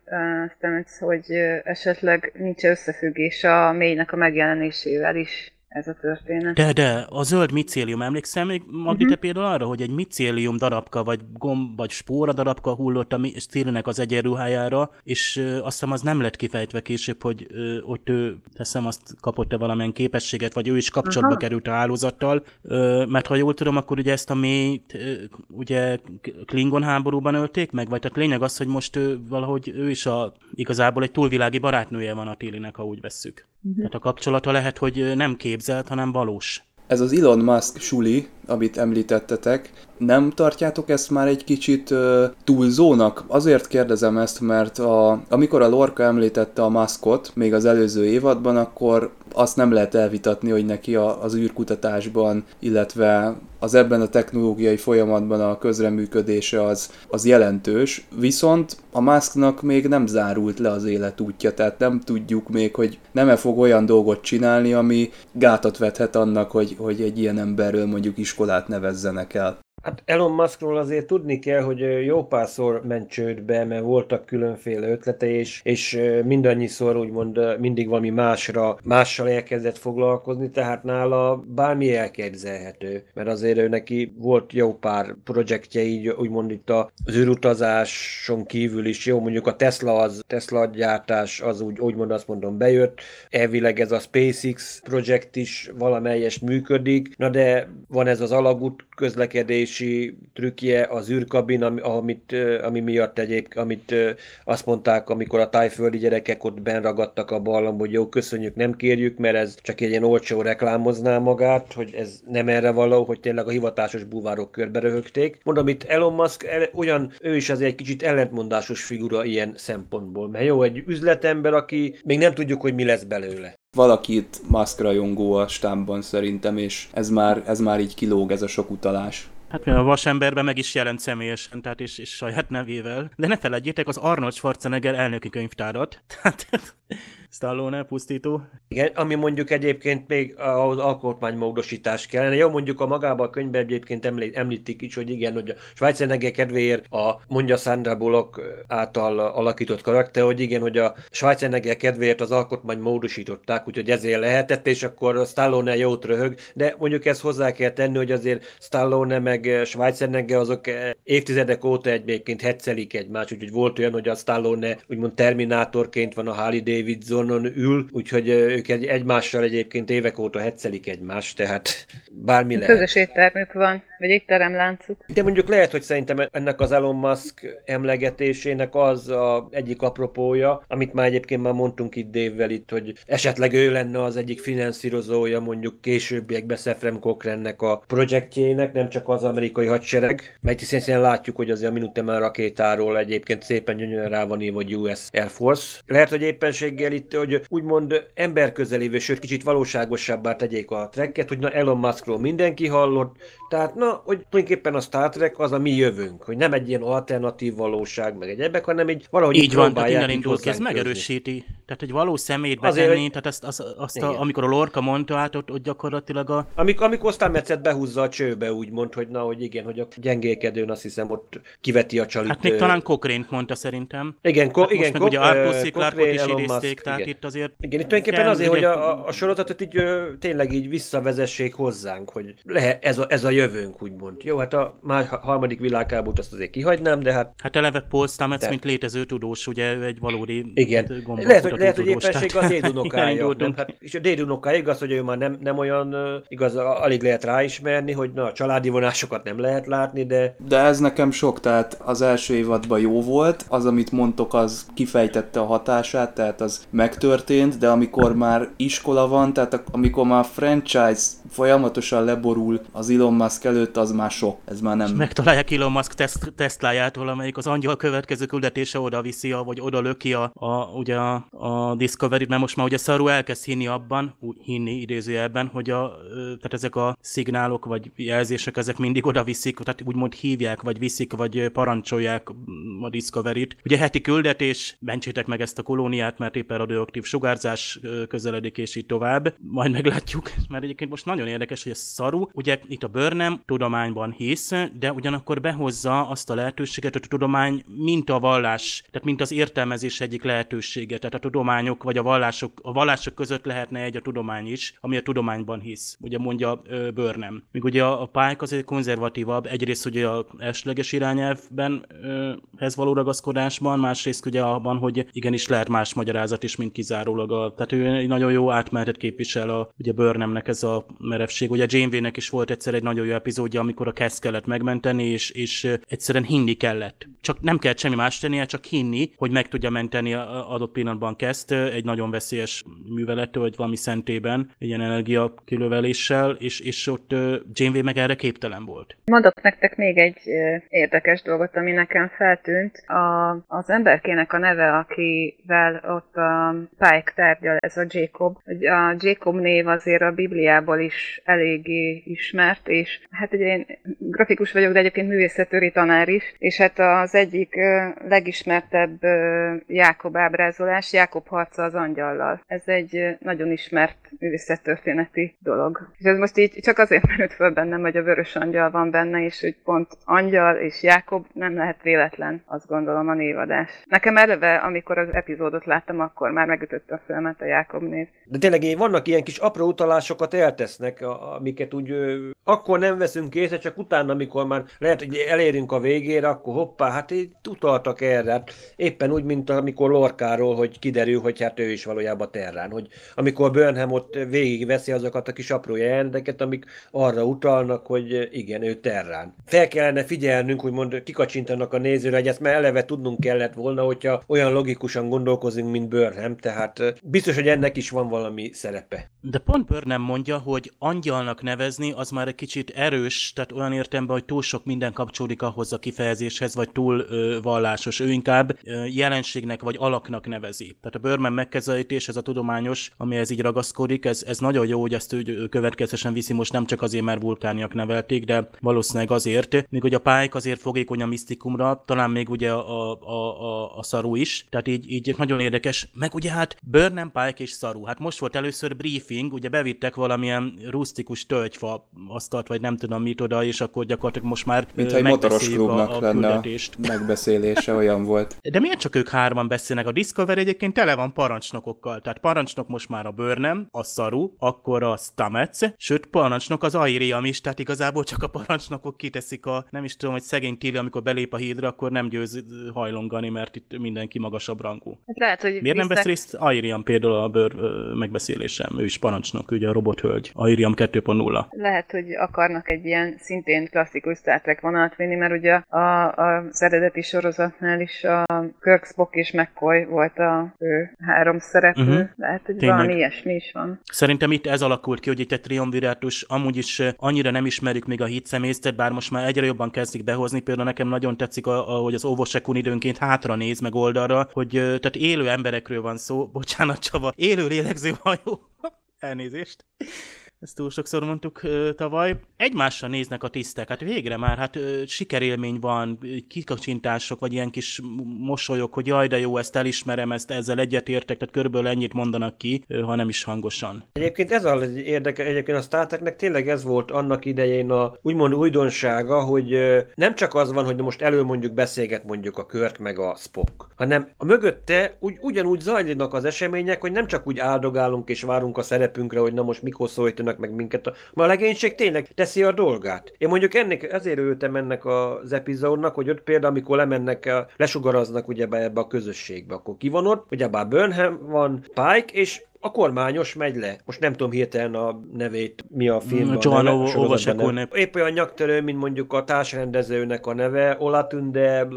S5: Stamets, hogy esetleg nincs összefüggés a mélynek a megjelenésével is ez a történet.
S6: De, de, a zöld micélium, emlékszem még, Magdi, uh-huh. te például arra, hogy egy micélium darabka, vagy gomb, vagy spóra darabka hullott a Stilnek az egyenruhájára, és ö, azt hiszem az nem lett kifejtve később, hogy ö, ott ő, teszem, azt kapott-e valamilyen képességet, vagy ő is kapcsolatba uh-huh. került a hálózattal, ö, mert ha jól tudom, akkor ugye ezt a mély, ö, ugye Klingon háborúban ölték meg, vagy tehát lényeg az, hogy most ő, valahogy ő is a, igazából egy túlvilági barátnője van a Tillinek, ha úgy vesszük. Uh-huh. Tehát a kapcsolata lehet, hogy nem képzelt, hanem valós.
S4: Ez az Elon Musk suli, amit említettetek, nem tartjátok ezt már egy kicsit uh, túlzónak? Azért kérdezem ezt, mert a, amikor a Lorca említette a Muskot még az előző évadban, akkor azt nem lehet elvitatni, hogy neki a, az űrkutatásban, illetve az ebben a technológiai folyamatban a közreműködése az, az jelentős, viszont a Musknak még nem zárult le az életútja, tehát nem tudjuk még, hogy nem-e fog olyan dolgot csinálni, ami gátat vethet annak, hogy, hogy egy ilyen emberről mondjuk iskolát nevezzenek el.
S7: Hát Elon Muskról azért tudni kell, hogy jó párszor ment csődbe, mert voltak különféle ötlete, és, és mindannyiszor úgymond mindig valami másra, mással elkezdett foglalkozni, tehát nála bármi elképzelhető, mert azért ő neki volt jó pár projektje így, úgymond itt az űrutazáson kívül is, jó mondjuk a Tesla az, Tesla gyártás az úgy, úgymond azt mondom bejött, elvileg ez a SpaceX projekt is valamelyest működik, na de van ez az alagút közlekedés, működési trükkje az űrkabin, amit, ami miatt egyéb, amit azt mondták, amikor a tájföldi gyerekek ott benragadtak a ballam, hogy jó, köszönjük, nem kérjük, mert ez csak egy ilyen olcsó reklámozná magát, hogy ez nem erre való, hogy tényleg a hivatásos búvárok körbe röhögték. Mondom, itt Elon Musk olyan, ő is azért egy kicsit ellentmondásos figura ilyen szempontból, mert jó, egy üzletember, aki még nem tudjuk, hogy mi lesz belőle
S4: valakit Musk rajongó a stámban szerintem, és ez már, ez már így kilóg ez a sok utalás.
S6: Hát a vasemberben meg is jelent személyesen, tehát és, és saját nevével. De ne felejtjétek az Arnold Schwarzenegger elnöki könyvtárat. Tehát Stallone pusztító.
S7: Igen, ami mondjuk egyébként még az alkotmánymódosítás kellene. Jó, mondjuk a magában a könyvben egyébként említik is, hogy igen, hogy a Schwarzenegger kedvéért a mondja Sandra Bullock által alakított karakter, hogy igen, hogy a Schwarzenegger kedvéért az alkotmány módosították, úgyhogy ezért lehetett, és akkor Stallone jót röhög, de mondjuk ezt hozzá kell tenni, hogy azért Stallone meg Schwarzenegger azok évtizedek óta egyébként hetszelik egymást, úgyhogy volt olyan, hogy a Stallone úgymond terminátorként van a Harley Davidson Amazonon ül, úgyhogy ők egy, egymással egyébként évek óta hetszelik egymást, tehát bármi lehet.
S5: Közös éttermük van, vagy étteremláncuk.
S7: De mondjuk lehet, hogy szerintem ennek az Elon Musk emlegetésének az a egyik apropója, amit már egyébként már mondtunk itt Dévvel itt, hogy esetleg ő lenne az egyik finanszírozója mondjuk későbbiekben Sefrem Cochrannek a projektjének, nem csak az amerikai hadsereg, mert hiszen látjuk, hogy azért a Minuteman rakétáról egyébként szépen gyönyörűen rá van írva, hogy US Air Force. Lehet, hogy éppenséggel itt hogy úgymond emberközelévő, sőt kicsit valóságosabbá tegyék a trekket, hogy na Elon Muskról mindenki hallott, tehát na, hogy tulajdonképpen a Star Trek az a mi jövőnk, hogy nem egy ilyen alternatív valóság, meg egyebek, hanem egy valahogy
S6: Így van, tehát innen indul ki, ez megerősíti. Tehát egy valós szemét betenni, Azért, tehát ezt, azt, azt a, amikor a Lorca mondta át, ott, ott gyakorlatilag a...
S7: Amikor, amikor aztán Metszet behúzza a csőbe, úgymond, hogy na, hogy igen, hogy a gyengélkedőn azt hiszem ott kiveti a csalit.
S6: Hát még talán Cochrane mondta szerintem.
S7: Igen, ko- hát igen,
S6: most meg ugye Arthur Clarkot is idézték, tehát igen. itt azért...
S7: Igen, itt tulajdonképpen azért, hogy a, a sorozatot így ö, tényleg így visszavezessék hozzánk, hogy lehet ez a, ez a jövőnk, úgymond. Jó, hát a már harmadik világháborút azt azért kihagynám, de hát...
S6: Hát eleve Paul Stamets, de... mint létező tudós, ugye egy valódi
S7: Igen. Lehet, hogy, lehet, hogy éppenség a dédunokája. hát, és a dédunokája igaz, hogy ő már nem, nem olyan igaz, alig lehet ráismerni, hogy na, a családi vonásokat nem lehet látni, de...
S4: De ez nekem sok, tehát az első évadban jó volt, az, amit mondtok, az kifejtette a hatását, tehát az megtörtént, de amikor már iskola van, tehát amikor már franchise folyamatosan leborul az Elon Musk előtt, az már sok. Ez már nem... És
S6: megtalálják Elon Musk teszt, Teslájától, amelyik az angyal következő küldetése oda viszi, a, vagy oda löki a, a, ugye a, a Discovery-t, mert most már ugye Saru elkezd hinni abban, úgy hinni idézőjelben, hogy a, tehát ezek a szignálok vagy jelzések, ezek mindig oda viszik, tehát úgymond hívják, vagy viszik, vagy parancsolják a Discovery-t. Ugye heti küldetés, mentsétek meg ezt a kolóniát, mert éppen radioaktív sugárzás közeledik, és így tovább. Majd meglátjuk, mert egyébként most nagyon érdekes, hogy a szaru, ugye itt a Burnham tudományban hisz, de ugyanakkor behozza azt a lehetőséget, hogy a tudomány mint a vallás, tehát mint az értelmezés egyik lehetősége, tehát a tudományok vagy a vallások, a vallások között lehetne egy a tudomány is, ami a tudományban hisz, ugye mondja Burnham. Míg ugye a, a Pike azért konzervatívabb, egyrészt ugye a elsőleges irányelvben ez való ragaszkodásban, másrészt ugye abban, hogy igenis lehet más magyarázat is, mint kizárólag a, tehát ő egy nagyon jó átmenetet képvisel a, ugye Burnhamnek ez a merevség. Ugye Janeway-nek is volt egyszer egy nagyon jó epizódja, amikor a Cass kellett megmenteni, és, és egyszerűen hinni kellett. Csak nem kellett semmi más tennie, csak hinni, hogy meg tudja menteni a adott pillanatban Keszt egy nagyon veszélyes művelettől, vagy valami szentében, egy ilyen energia kilöveléssel, és, és ott Janeway meg erre képtelen volt.
S5: Mondok nektek még egy érdekes dolgot, ami nekem feltűnt. A, az emberkének a neve, akivel ott Pike tárgyal, ez a Jacob. A Jacob név azért a Bibliából is eléggé ismert, és hát ugye én grafikus vagyok, de egyébként művészetőri tanár is, és hát az egyik legismertebb Jákob ábrázolás, Jákob harca az angyallal. Ez egy nagyon ismert művészettörténeti dolog. És ez most így csak azért merült föl bennem, hogy a vörös angyal van benne, és hogy pont angyal és Jákob nem lehet véletlen, azt gondolom a névadás. Nekem eleve, amikor az epizódot láttam, akkor már megütötte a filmet a Jákob név.
S7: De tényleg vannak ilyen kis apró utalásokat eltesznek, amiket úgy akkor nem veszünk észre, csak utána, amikor már lehet, hogy elérünk a végére, akkor hoppá, hát így utaltak erre. Hát éppen úgy, mint amikor Lorkáról, hogy kiderül, hogy hát ő is valójában Terrán. Hogy amikor Burnham ott végigveszi azokat a kis apró jelenteket, amik arra utalnak, hogy igen, ő Terrán. Fel kellene figyelnünk, hogy mond, kikacsintanak a nézőre, hogy ezt már eleve tudnunk kellett volna, hogyha olyan logikusan gondolkozunk, mint Burnham, tehát biztos, hogy ennek is van valami szerepe.
S6: De pont Burnham mondja, hogy angyalnak nevezni az már egy kicsit erős, tehát olyan értelemben, hogy túl sok minden kapcsolódik ahhoz a kifejezéshez, vagy túl ö, vallásos. Ő inkább ö, jelenségnek vagy alaknak nevezi. Tehát a Burnham megkezelítés, ez a tudományos, amihez így ragaszkodik, ez, ez nagyon jó, hogy ezt ő következősen viszi, most nem csak azért, mert vulkániak nevelték, de valószínűleg azért, míg hogy a Pike azért fogékony a misztikumra, talán még ugye a, a, a, a Saru is, tehát így, így nagyon érdekes. Meg ugye hát Burnham, Pike és Saru. Hát most volt először briefing, ugye bevittek valamilyen rustikus tölgyfa asztalt, vagy nem tudom mit oda, és akkor gyakorlatilag most már
S4: Mint egy motoros klubnak a, a lenne a megbeszélése, olyan volt.
S6: De miért csak ők hárman beszélnek? A Discovery egyébként tele van parancsnokokkal. Tehát parancsnok most már a Burnham, a Saru, akkor a Stamets, sőt parancsnok az Airiam is, tehát igazából csak a parancsnokok kiteszik a, nem is tudom, hogy szegény Tilly, amikor belép a hídra, akkor nem győz hajlongani, mert itt mindenki magasabb rangú.
S5: Hát lehet, hogy
S6: Miért nem vesz részt Airiam például a bőr megbeszélésem? Ő is parancsnok, ugye a robothölgy. Airiam 2.0.
S5: Lehet, hogy akarnak egy ilyen szintén klasszikus Star Trek vonalat vinni, mert ugye a, a, az eredeti sorozatnál is a Kirk, Spock és McCoy volt a ő három szereplő. Uh-huh. Lehet, hogy Tényleg. valami ilyesmi is van.
S6: Szerintem itt ez alakult ki, hogy itt egy triumvirátus, amúgy is annyira nem ismerjük még a hit személyzetet, bár most már egyre jobban kezdik behozni. Például nekem nagyon tetszik, ahogy az óvosekun időnként hátra néz meg oldalra, hogy tehát élő emberekről van szó. Bocsánat, Csaba, élő lélegző hajó. Elnézést ezt túl sokszor mondtuk ö, tavaly. Egymásra néznek a tisztek, hát végre már, hát ö, sikerélmény van, kikacsintások, vagy ilyen kis mosolyok, hogy jaj, de jó, ezt elismerem, ezt ezzel egyetértek, tehát körülbelül ennyit mondanak ki, ö, ha nem is hangosan.
S7: Egyébként ez az érdeke, egyébként a Star Treknek tényleg ez volt annak idején a úgymond újdonsága, hogy ö, nem csak az van, hogy most elő mondjuk beszélget mondjuk a Kört meg a Spock, hanem a mögötte úgy, ugyanúgy zajlanak az események, hogy nem csak úgy áldogálunk és várunk a szerepünkre, hogy na most mikor szólítanak hívnak meg minket. Ma a legénység tényleg teszi a dolgát. Én mondjuk ennek, ezért ültem ennek az epizódnak, hogy ott például, amikor lemennek, lesugaraznak ugye ebbe a közösségbe, akkor ki van ott, ugye bár Burnham van, Pike, és a kormányos megy le. Most nem tudom hirtelen a nevét, mi a film.
S6: Joan Ovasekone.
S7: Épp olyan nyaktörő, mint mondjuk a társrendezőnek a neve, Olatunde,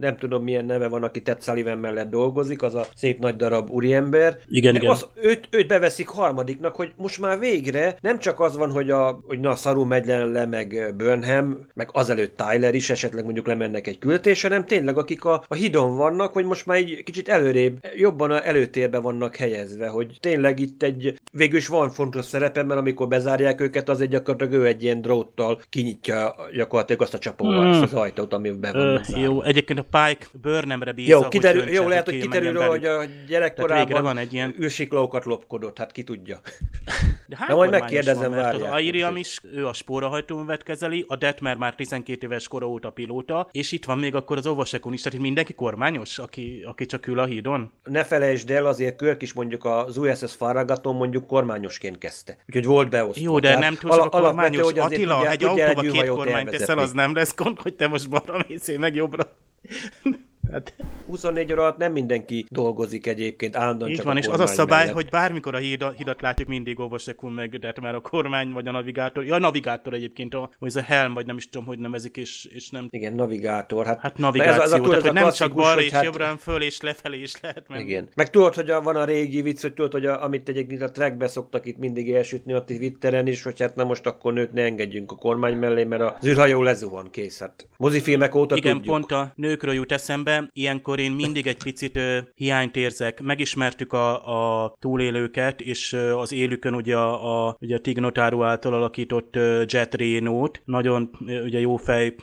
S7: nem tudom milyen neve van, aki Ted Sullivan mellett dolgozik, az a szép nagy darab úriember.
S6: Igen, igen.
S7: Az, őt, őt beveszik harmadiknak, hogy most már végre nem csak az van, hogy, a, hogy na, Saru megy le, meg Burnham, meg azelőtt Tyler is, esetleg mondjuk lemennek egy küldetésre, hanem tényleg akik a, a hidon vannak, hogy most már egy kicsit előrébb, jobban a előtérbe vannak helyezve, hogy tényleg itt egy, végül is van fontos szerepe, mert amikor bezárják őket, az egy gyakorlatilag ő egy ilyen dróttal kinyitja gyakorlatilag azt a csapóval, hmm. az ajtót, amiben van.
S6: Jó, egyébként a Pike Burnhamre bízza,
S7: Jó, kiderül, hogy jó lehet, hogy kiderül, róla, hogy a gyerekkorában
S6: van egy ilyen...
S7: űrsiklókat lopkodott, hát ki tudja.
S6: De, hát De majd megkérdezem, van, Az Airiam is, ő a spórahajtóművet kezeli, a Detmer már 12 éves kora óta pilóta, és itt van még akkor az Ovasekon is, tehát mindenki kormányos, aki, aki csak ül a hídon.
S7: Ne felejtsd el, azért Körk is mondjuk az USS Farragaton mondjuk kormányosként kezdte. Úgyhogy volt beosztva.
S6: Jó, de nem túl sok kormányos. Hogy Attila, ugye, egy autóba két kormányt teszel, az nem lesz gond, hogy te most balra mész, meg jobbra.
S7: Hát 24 óra alatt nem mindenki dolgozik egyébként állandóan
S6: Így csak van, a és az a szabály, mellett. hogy bármikor a hidat, hidat látjuk, mindig óvasekul meg, de hát már a kormány vagy a navigátor, ja, a navigátor egyébként, a, vagy ez a helm, vagy nem is tudom, hogy nevezik, és, és nem...
S7: Igen, navigátor. Hát,
S6: hát navigáció, ez, ez a, tehát, hogy nem csak balra és hát... jobbra, föl és lefelé is lehet
S7: menni. Igen. Meg tudod, hogy a, van a régi vicc, hogy tudod, hogy a, amit egyébként a trackbe szoktak itt mindig elsütni a Twitteren is, hogy hát na most akkor nőt ne engedjünk a kormány mellé, mert az űrhajó lezuhan, kész. Hát mozifilmek óta
S6: Igen,
S7: tudjuk.
S6: pont a nőkről jut eszembe, ilyenkor én mindig egy picit ö, hiányt érzek. Megismertük a, a túlélőket, és ö, az élükön ugye a, a, ugye a Tignotáru által alakított ö, Jet Reno-t, nagyon ö, ugye jó fej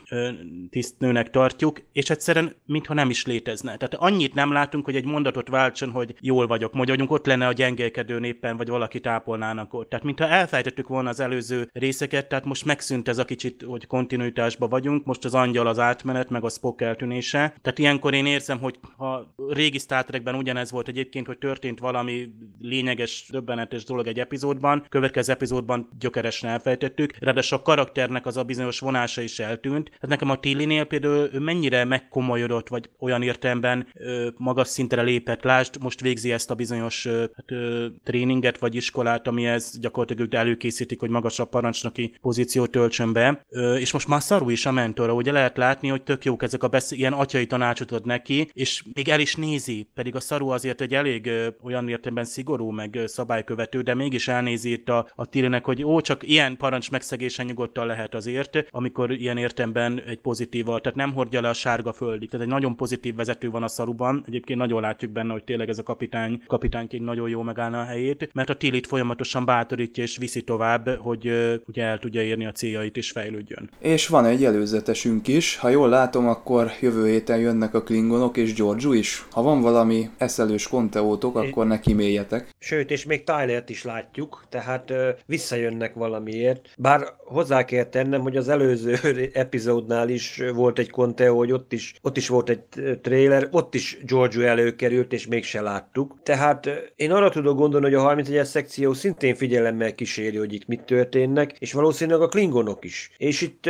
S6: tisztnőnek tartjuk, és egyszerűen mintha nem is létezne. Tehát annyit nem látunk, hogy egy mondatot váltson, hogy jól vagyok, mondjuk ott lenne a gyengélkedő néppen, vagy valaki tápolnának ott. Tehát mintha elfejtettük volna az előző részeket, tehát most megszűnt ez a kicsit, hogy kontinuitásban vagyunk, most az angyal az átmenet, meg a Spock eltűnése. Tehát ilyenkor én érzem, hogy ha régi Star ugyanez volt egyébként, hogy történt valami lényeges, döbbenetes dolog egy epizódban, következő epizódban gyökeresen elfejtettük, ráadásul a karakternek az a bizonyos vonása is eltűnt. Hát nekem a Tillinél például ő mennyire megkomolyodott, vagy olyan értelemben ö, magas szintre lépett. Lásd, most végzi ezt a bizonyos ö, hát, ö, tréninget, vagy iskolát, ami ez gyakorlatilag előkészítik, hogy magasabb parancsnoki pozíciót töltsön be. Ö, és most Masaru is a mentora, ugye lehet látni, hogy tök jók ezek a besz- ilyen atyai tanácsot ad neki, és még el is nézi, pedig a szarú azért egy elég ö, olyan értelemben szigorú, meg ö, szabálykövető, de mégis elnézi itt a, a Tirinek, hogy ó, csak ilyen parancs megszegésen nyugodtan lehet azért, amikor ilyen értemben egy pozitíval, tehát nem hordja le a sárga földig. Tehát egy nagyon pozitív vezető van a szaruban, egyébként nagyon látjuk benne, hogy tényleg ez a kapitány, kapitányként nagyon jó megállna a helyét, mert a Tilit folyamatosan bátorítja és viszi tovább, hogy ö, ugye el tudja érni a céljait és fejlődjön.
S4: És van egy előzetesünk is, ha jól látom, akkor jövő héten jönnek a klingonok és Giorgio is. Ha van valami eszelős konteótok, akkor ne kiméljetek.
S7: Sőt, és még Tylert is látjuk, tehát ö, visszajönnek valamiért. Bár hozzá kell tennem, hogy az előző epizódnál is volt egy konteó, hogy ott is, ott is volt egy trailer, ott is Giorgio előkerült, és mégse láttuk. Tehát én arra tudok gondolni, hogy a 31-es szekció szintén figyelemmel kíséri, hogy itt mit történnek, és valószínűleg a klingonok is. És itt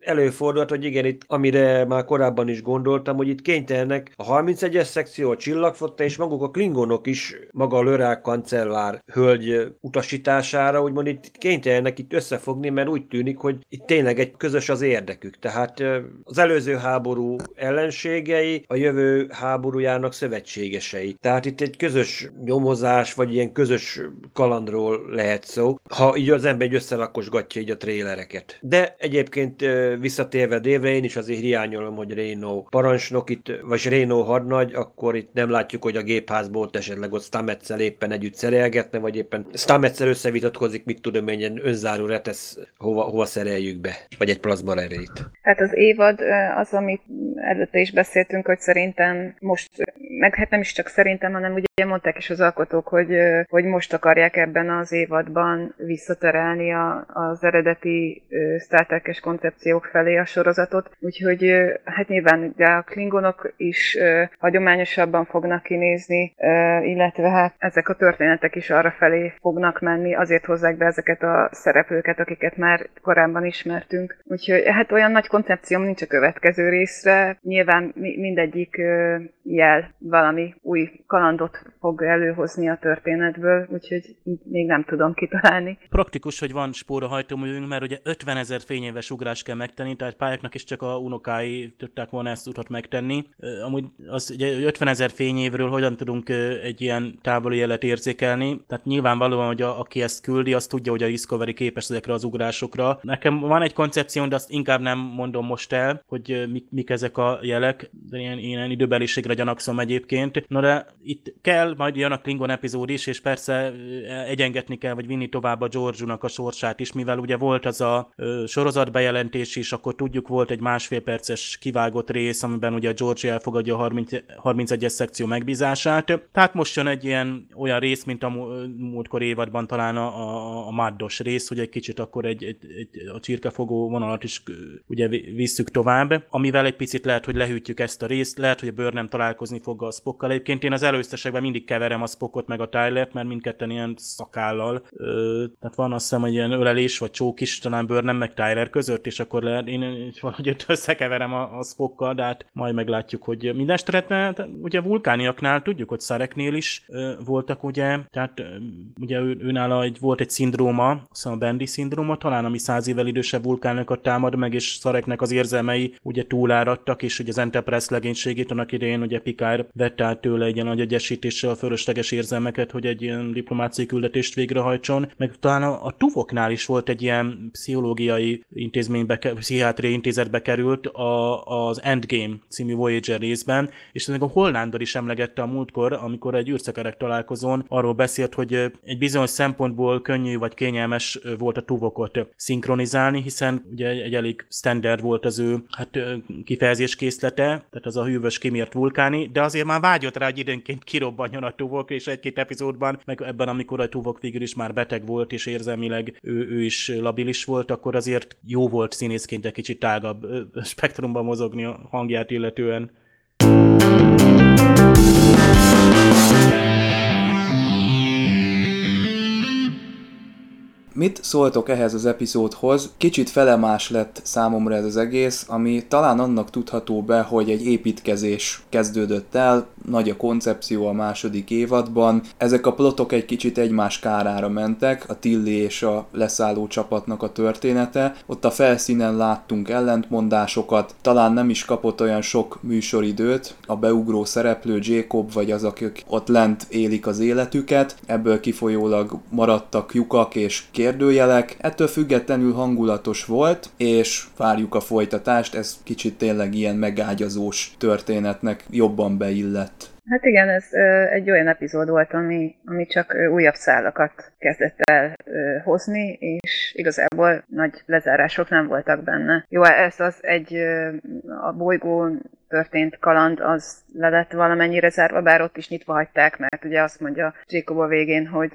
S7: előfordult, hogy igen, itt, amire már korábban is gondoltam, hogy itt kénytelenek a 31-es szekció, a csillagfotta és maguk a klingonok is maga a Lörák kancellár hölgy utasítására, úgymond itt kénytelenek itt összefogni, mert úgy tűnik, hogy itt tényleg egy közös az érdekük. Tehát az előző háború ellenségei, a jövő háborújának szövetségesei. Tehát itt egy közös nyomozás, vagy ilyen közös kalandról lehet szó, ha így az ember egy összelakosgatja így a trélereket. De egyébként visszatérve dévre, én is azért hiányolom, hogy Reno parancsnok itt, vagy Reno hadnagy, akkor itt nem látjuk, hogy a gépházból esetleg ott Stametszel éppen együtt szerelgetne, vagy éppen Stametszel összevitatkozik, mit tudom én, önzáró retesz, hova, hova szereljük be, vagy egy plazma erét.
S5: Hát az évad az, amit előtte is beszéltünk, hogy szerintem most, meg hát nem is csak szerintem, hanem ugye mondták is az alkotók, hogy, hogy most akarják ebben az évadban visszaterelni a, az eredeti Star Trek-es koncepciók felé a sorozatot, úgyhogy hát nyilván ugye a klingonok is hagyományosabban fognak kinézni, illetve hát ezek a történetek is arra felé fognak menni, azért hozzák be ezeket a szereplőket, akiket már korábban ismertünk. Úgyhogy hát olyan nagy koncepcióm nincs a következő részre, nyilván mindegyik jel valami új kalandot fog előhozni a történetből, úgyhogy még nem tudom kitalálni.
S6: Praktikus, hogy van spórahajtóművünk, mert ugye 50 ezer fényéves ugrás kell megtenni, tehát pályáknak is csak a unokái tudták volna ezt utat megtenni. Amúgy az ugye 50 ezer fényévről hogyan tudunk egy ilyen távoli jelet érzékelni, tehát nyilvánvalóan, hogy a, aki ezt küldi, az tudja, hogy a Discovery képes ezekre az ugrásokra. Nekem van egy koncepció, de azt inkább nem mondom most el, hogy mik, mik ezek a jelek, de ilyen, ilyen időbeliségre gyanakszom egyébként. No de itt kell, majd jön a Klingon epizód is, és persze egyengetni kell, vagy vinni tovább a George-nak a sorsát is, mivel ugye volt az a sorozatbejelentés is, akkor tudjuk volt egy másfél perces kivágott rész, amiben ugye a George elfogadja a 30, 31-es szekció megbízását. Tehát most jön egy ilyen olyan rész, mint a múltkor évadban talán a, a, a maddos rész, hogy egy kicsit akkor egy, egy, egy a csirkefogó vonalat is ugye visszük tovább, amivel egy picit lehet, hogy lehűtjük ezt a részt, lehet, hogy a bőr nem találkozni fog a Spockkal. Egyébként én az előztesekben mindig keverem a Spockot meg a Tylert, mert mindketten ilyen szakállal. Ö, tehát van azt hiszem, hogy ilyen ölelés vagy csók is talán bőr nem meg Tyler között, és akkor lehet, én valahogy összekeverem a, a Spockkal, de hát majd meglátjuk, hogy minden esetben, ugye vulkániaknál tudjuk, hogy Szareknél is ö, voltak ugye, tehát ö, ugye ő, őnála egy, volt egy szindróma, azt a Bendy szindróma, talán ami száz évvel idősebb vulkánokat támad meg, és Szareknek az érzelmei ugye túláradtak, és ugye az Enterprise legénységét annak idején ugye Picard vette át tőle egy ilyen nagy egyesítéssel a fölösleges érzelmeket, hogy egy ilyen diplomáciai küldetést végrehajtson, meg talán a, Tuvoknál is volt egy ilyen pszichológiai intézménybe, pszichiátriai intézetbe került a, az Endgame című Voyager részben, és ez a Hollándor is emlegette a múltkor, amikor egy űrszekerek találkozón arról beszélt, hogy egy bizonyos szempontból könnyű vagy kényelmes volt a Tuvokot szinkronizálni, hiszen ugye egy elég standard volt az ő hát, kifejezéskészlete, tehát az a hűvös kimért vulkáni, de azért már vágyott rá, hogy időnként kirobbanjon a Tuvok, és egy-két epizódban, meg ebben, amikor a Tuvok figura is már beteg volt, és érzelmileg ő, ő is labilis volt, akkor azért jó volt színészként egy kicsit tágabb spektrumban mozogni a hangját illetően.
S4: Mit szóltok ehhez az epizódhoz? Kicsit felemás lett számomra ez az egész, ami talán annak tudható be, hogy egy építkezés kezdődött el, nagy a koncepció a második évadban. Ezek a plotok egy kicsit egymás kárára mentek, a Tilly és a leszálló csapatnak a története. Ott a felszínen láttunk ellentmondásokat, talán nem is kapott olyan sok műsoridőt a beugró szereplő Jacob, vagy az, akik ott lent élik az életüket. Ebből kifolyólag maradtak lyukak és kérdőjelek. Ettől függetlenül hangulatos volt, és várjuk a folytatást, ez kicsit tényleg ilyen megágyazós történetnek jobban beillett.
S5: Hát igen, ez egy olyan epizód volt, ami, ami csak újabb szálakat kezdett el hozni, és igazából nagy lezárások nem voltak benne. Jó, ez az egy a bolygón történt kaland, az le lett valamennyire zárva, bár ott is nyitva hagyták, mert ugye azt mondja Jacob a végén, hogy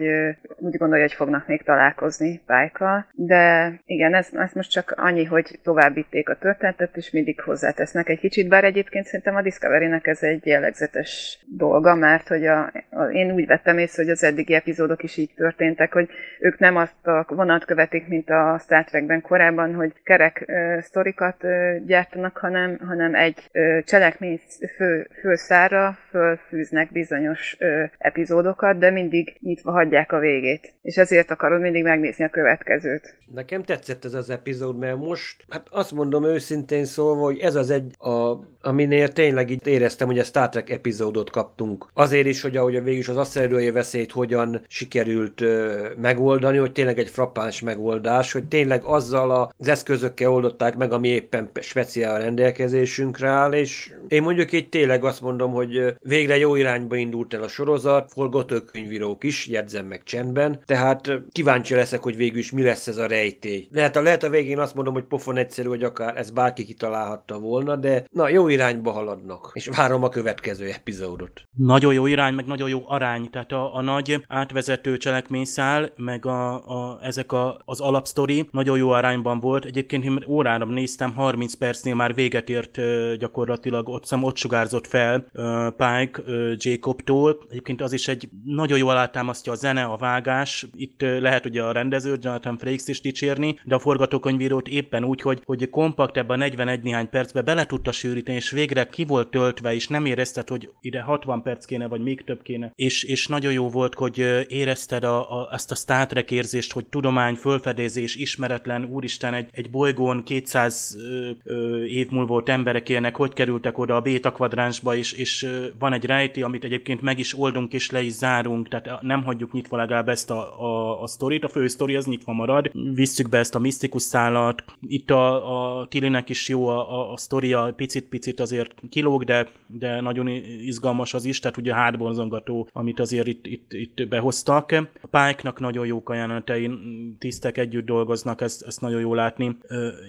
S5: úgy gondolja, hogy fognak még találkozni Pájkkal. De igen, ez, ez most csak annyi, hogy tovább vitték a történetet, és mindig hozzátesznek egy kicsit, bár egyébként szerintem a Discovery-nek ez egy jellegzetes dolga, mert hogy a, a, én úgy vettem észre, hogy az eddigi epizódok is így történtek, hogy ők nem azt a vonat követik, mint a Star Trekben korábban, hogy kerek uh, sztorikat uh, gyártanak, hanem, hanem egy uh, cselekmény fő, főszára fölfűznek bizonyos ö, epizódokat, de mindig nyitva hagyják a végét. És ezért akarod mindig megnézni a következőt.
S7: Nekem tetszett ez az epizód, mert most, hát azt mondom őszintén szólva, hogy ez az egy, a, aminél tényleg itt éreztem, hogy a Star Trek epizódot kaptunk. Azért is, hogy ahogy a végül is az aszerője veszélyt hogyan sikerült ö, megoldani, hogy tényleg egy frappáns megoldás, hogy tényleg azzal az eszközökkel oldották meg, ami éppen speciál rendelkezésünkre áll, és és én mondjuk itt tényleg azt mondom, hogy végre jó irányba indult el a sorozat, forgatókönyvírók is, jegyzem meg csendben, tehát kíváncsi leszek, hogy végül is mi lesz ez a rejtély. Lehet a, lehet a végén azt mondom, hogy pofon egyszerű, hogy akár ez bárki kitalálhatta volna, de na, jó irányba haladnak, és várom a következő epizódot.
S6: Nagyon jó irány, meg nagyon jó arány, tehát a, a nagy átvezető cselekményszál, meg a, a, ezek a, az alapsztori nagyon jó arányban volt. Egyébként én órára néztem, 30 percnél már véget ért gyakorlatilag gyakorlatilag ott, szem, ott sugárzott fel uh, Pike uh, Jacobtól. Egyébként az is egy nagyon jól alátámasztja a zene, a vágás. Itt uh, lehet ugye a rendező Jonathan Frakes is dicsérni, de a forgatókönyvírót éppen úgy, hogy, hogy kompakt ebben a 41 néhány percbe bele tudta sűríteni, és végre ki volt töltve, és nem érezted, hogy ide 60 perc kéne, vagy még több kéne. És, és nagyon jó volt, hogy érezted a, a, ezt a Star Trek érzést, hogy tudomány, fölfedezés, ismeretlen, úristen, egy, egy bolygón 200 ö, ö, év múlva emberek élnek, hogy kerültek oda a béta kvadránsba, és, és van egy rejti, amit egyébként meg is oldunk, és le is zárunk, tehát nem hagyjuk nyitva legalább ezt a, a, a sztorit, a fő sztori az nyitva marad, visszük be ezt a misztikus szállat, itt a, a Tilinek is jó a, a, a sztoria, picit-picit azért kilóg, de, de nagyon izgalmas az is, tehát ugye hátborzongató, amit azért itt, itt, itt behoztak. A Pike-nak nagyon jók a jelenetein, tisztek együtt dolgoznak, ezt, ezt nagyon jó látni.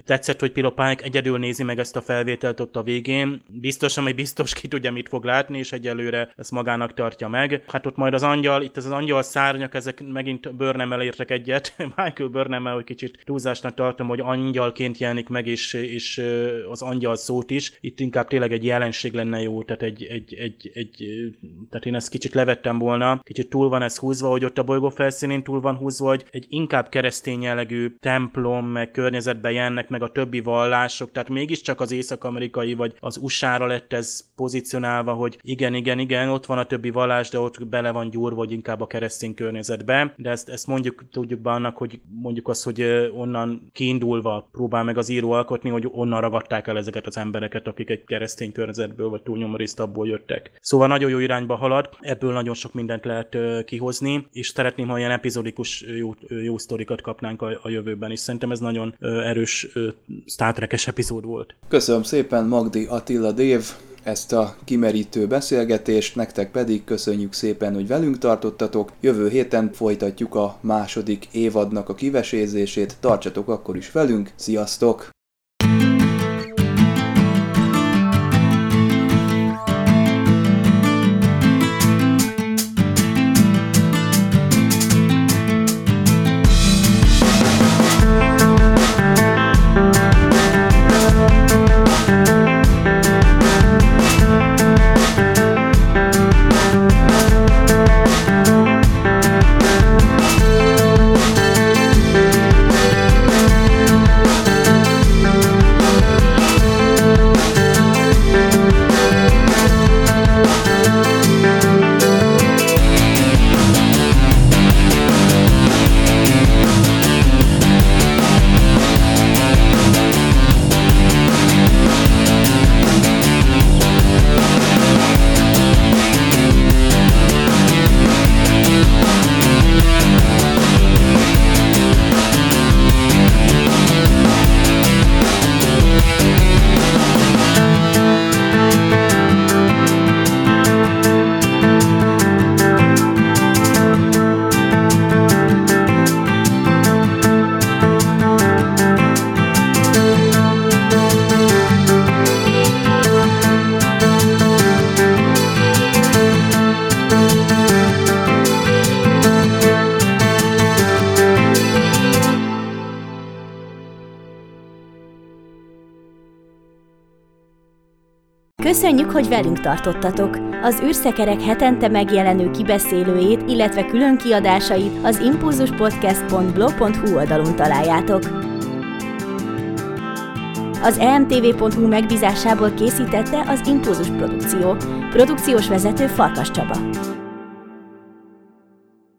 S6: Tetszett, hogy Pilo Pike egyedül nézi meg ezt a felvételt ott a végén. Biztos, hogy biztos ki tudja, mit fog látni, és egyelőre ezt magának tartja meg. Hát ott majd az angyal, itt az angyal szárnyak, ezek megint bőrnemmel értek egyet. Michael bőrnemmel, hogy kicsit túlzásnak tartom, hogy angyalként jelenik meg, és, és az angyal szót is. Itt inkább tényleg egy jelenség lenne jó, tehát egy, egy, egy, egy tehát én ezt kicsit levettem volna, kicsit túl van ez húzva, hogy ott a bolygó felszínén túl van húzva, hogy egy inkább keresztény jellegű templom, meg környezetben jelennek meg a többi vallások, tehát mégiscsak az észak-amerikai vagy az USA-ra lett ez pozícionálva, hogy igen, igen, igen, ott van a többi vallás, de ott bele van gyúrva, vagy inkább a keresztény környezetbe, de ezt, ezt mondjuk tudjuk be annak, hogy mondjuk azt, hogy onnan kiindulva próbál meg az író alkotni, hogy onnan ragadták el ezeket az embereket, akik egy keresztény környezetből vagy túlnyomó részt abból jöttek. Szóval nagyon jó irányba halad, ebből nagyon sok mindent lehet kihozni, és szeretném, ha ilyen epizodikus jó, jó sztorikat kapnánk a, a jövőben, és szerintem ez nagyon erős Star Trek-es epizód volt.
S4: Köszönöm szépen Magdi Attila Dév, ezt a kimerítő beszélgetést, nektek pedig köszönjük szépen, hogy velünk tartottatok. Jövő héten folytatjuk a második évadnak a kivesézését, tartsatok akkor is velünk, sziasztok!
S2: Hogy velünk tartottatok! Az űrszekerek hetente megjelenő kibeszélőjét, illetve külön kiadásait az impulzuspodcast.blog.hu oldalon találjátok. Az emtv.hu megbízásából készítette az Impulzus Produkció. Produkciós vezető Farkas Csaba.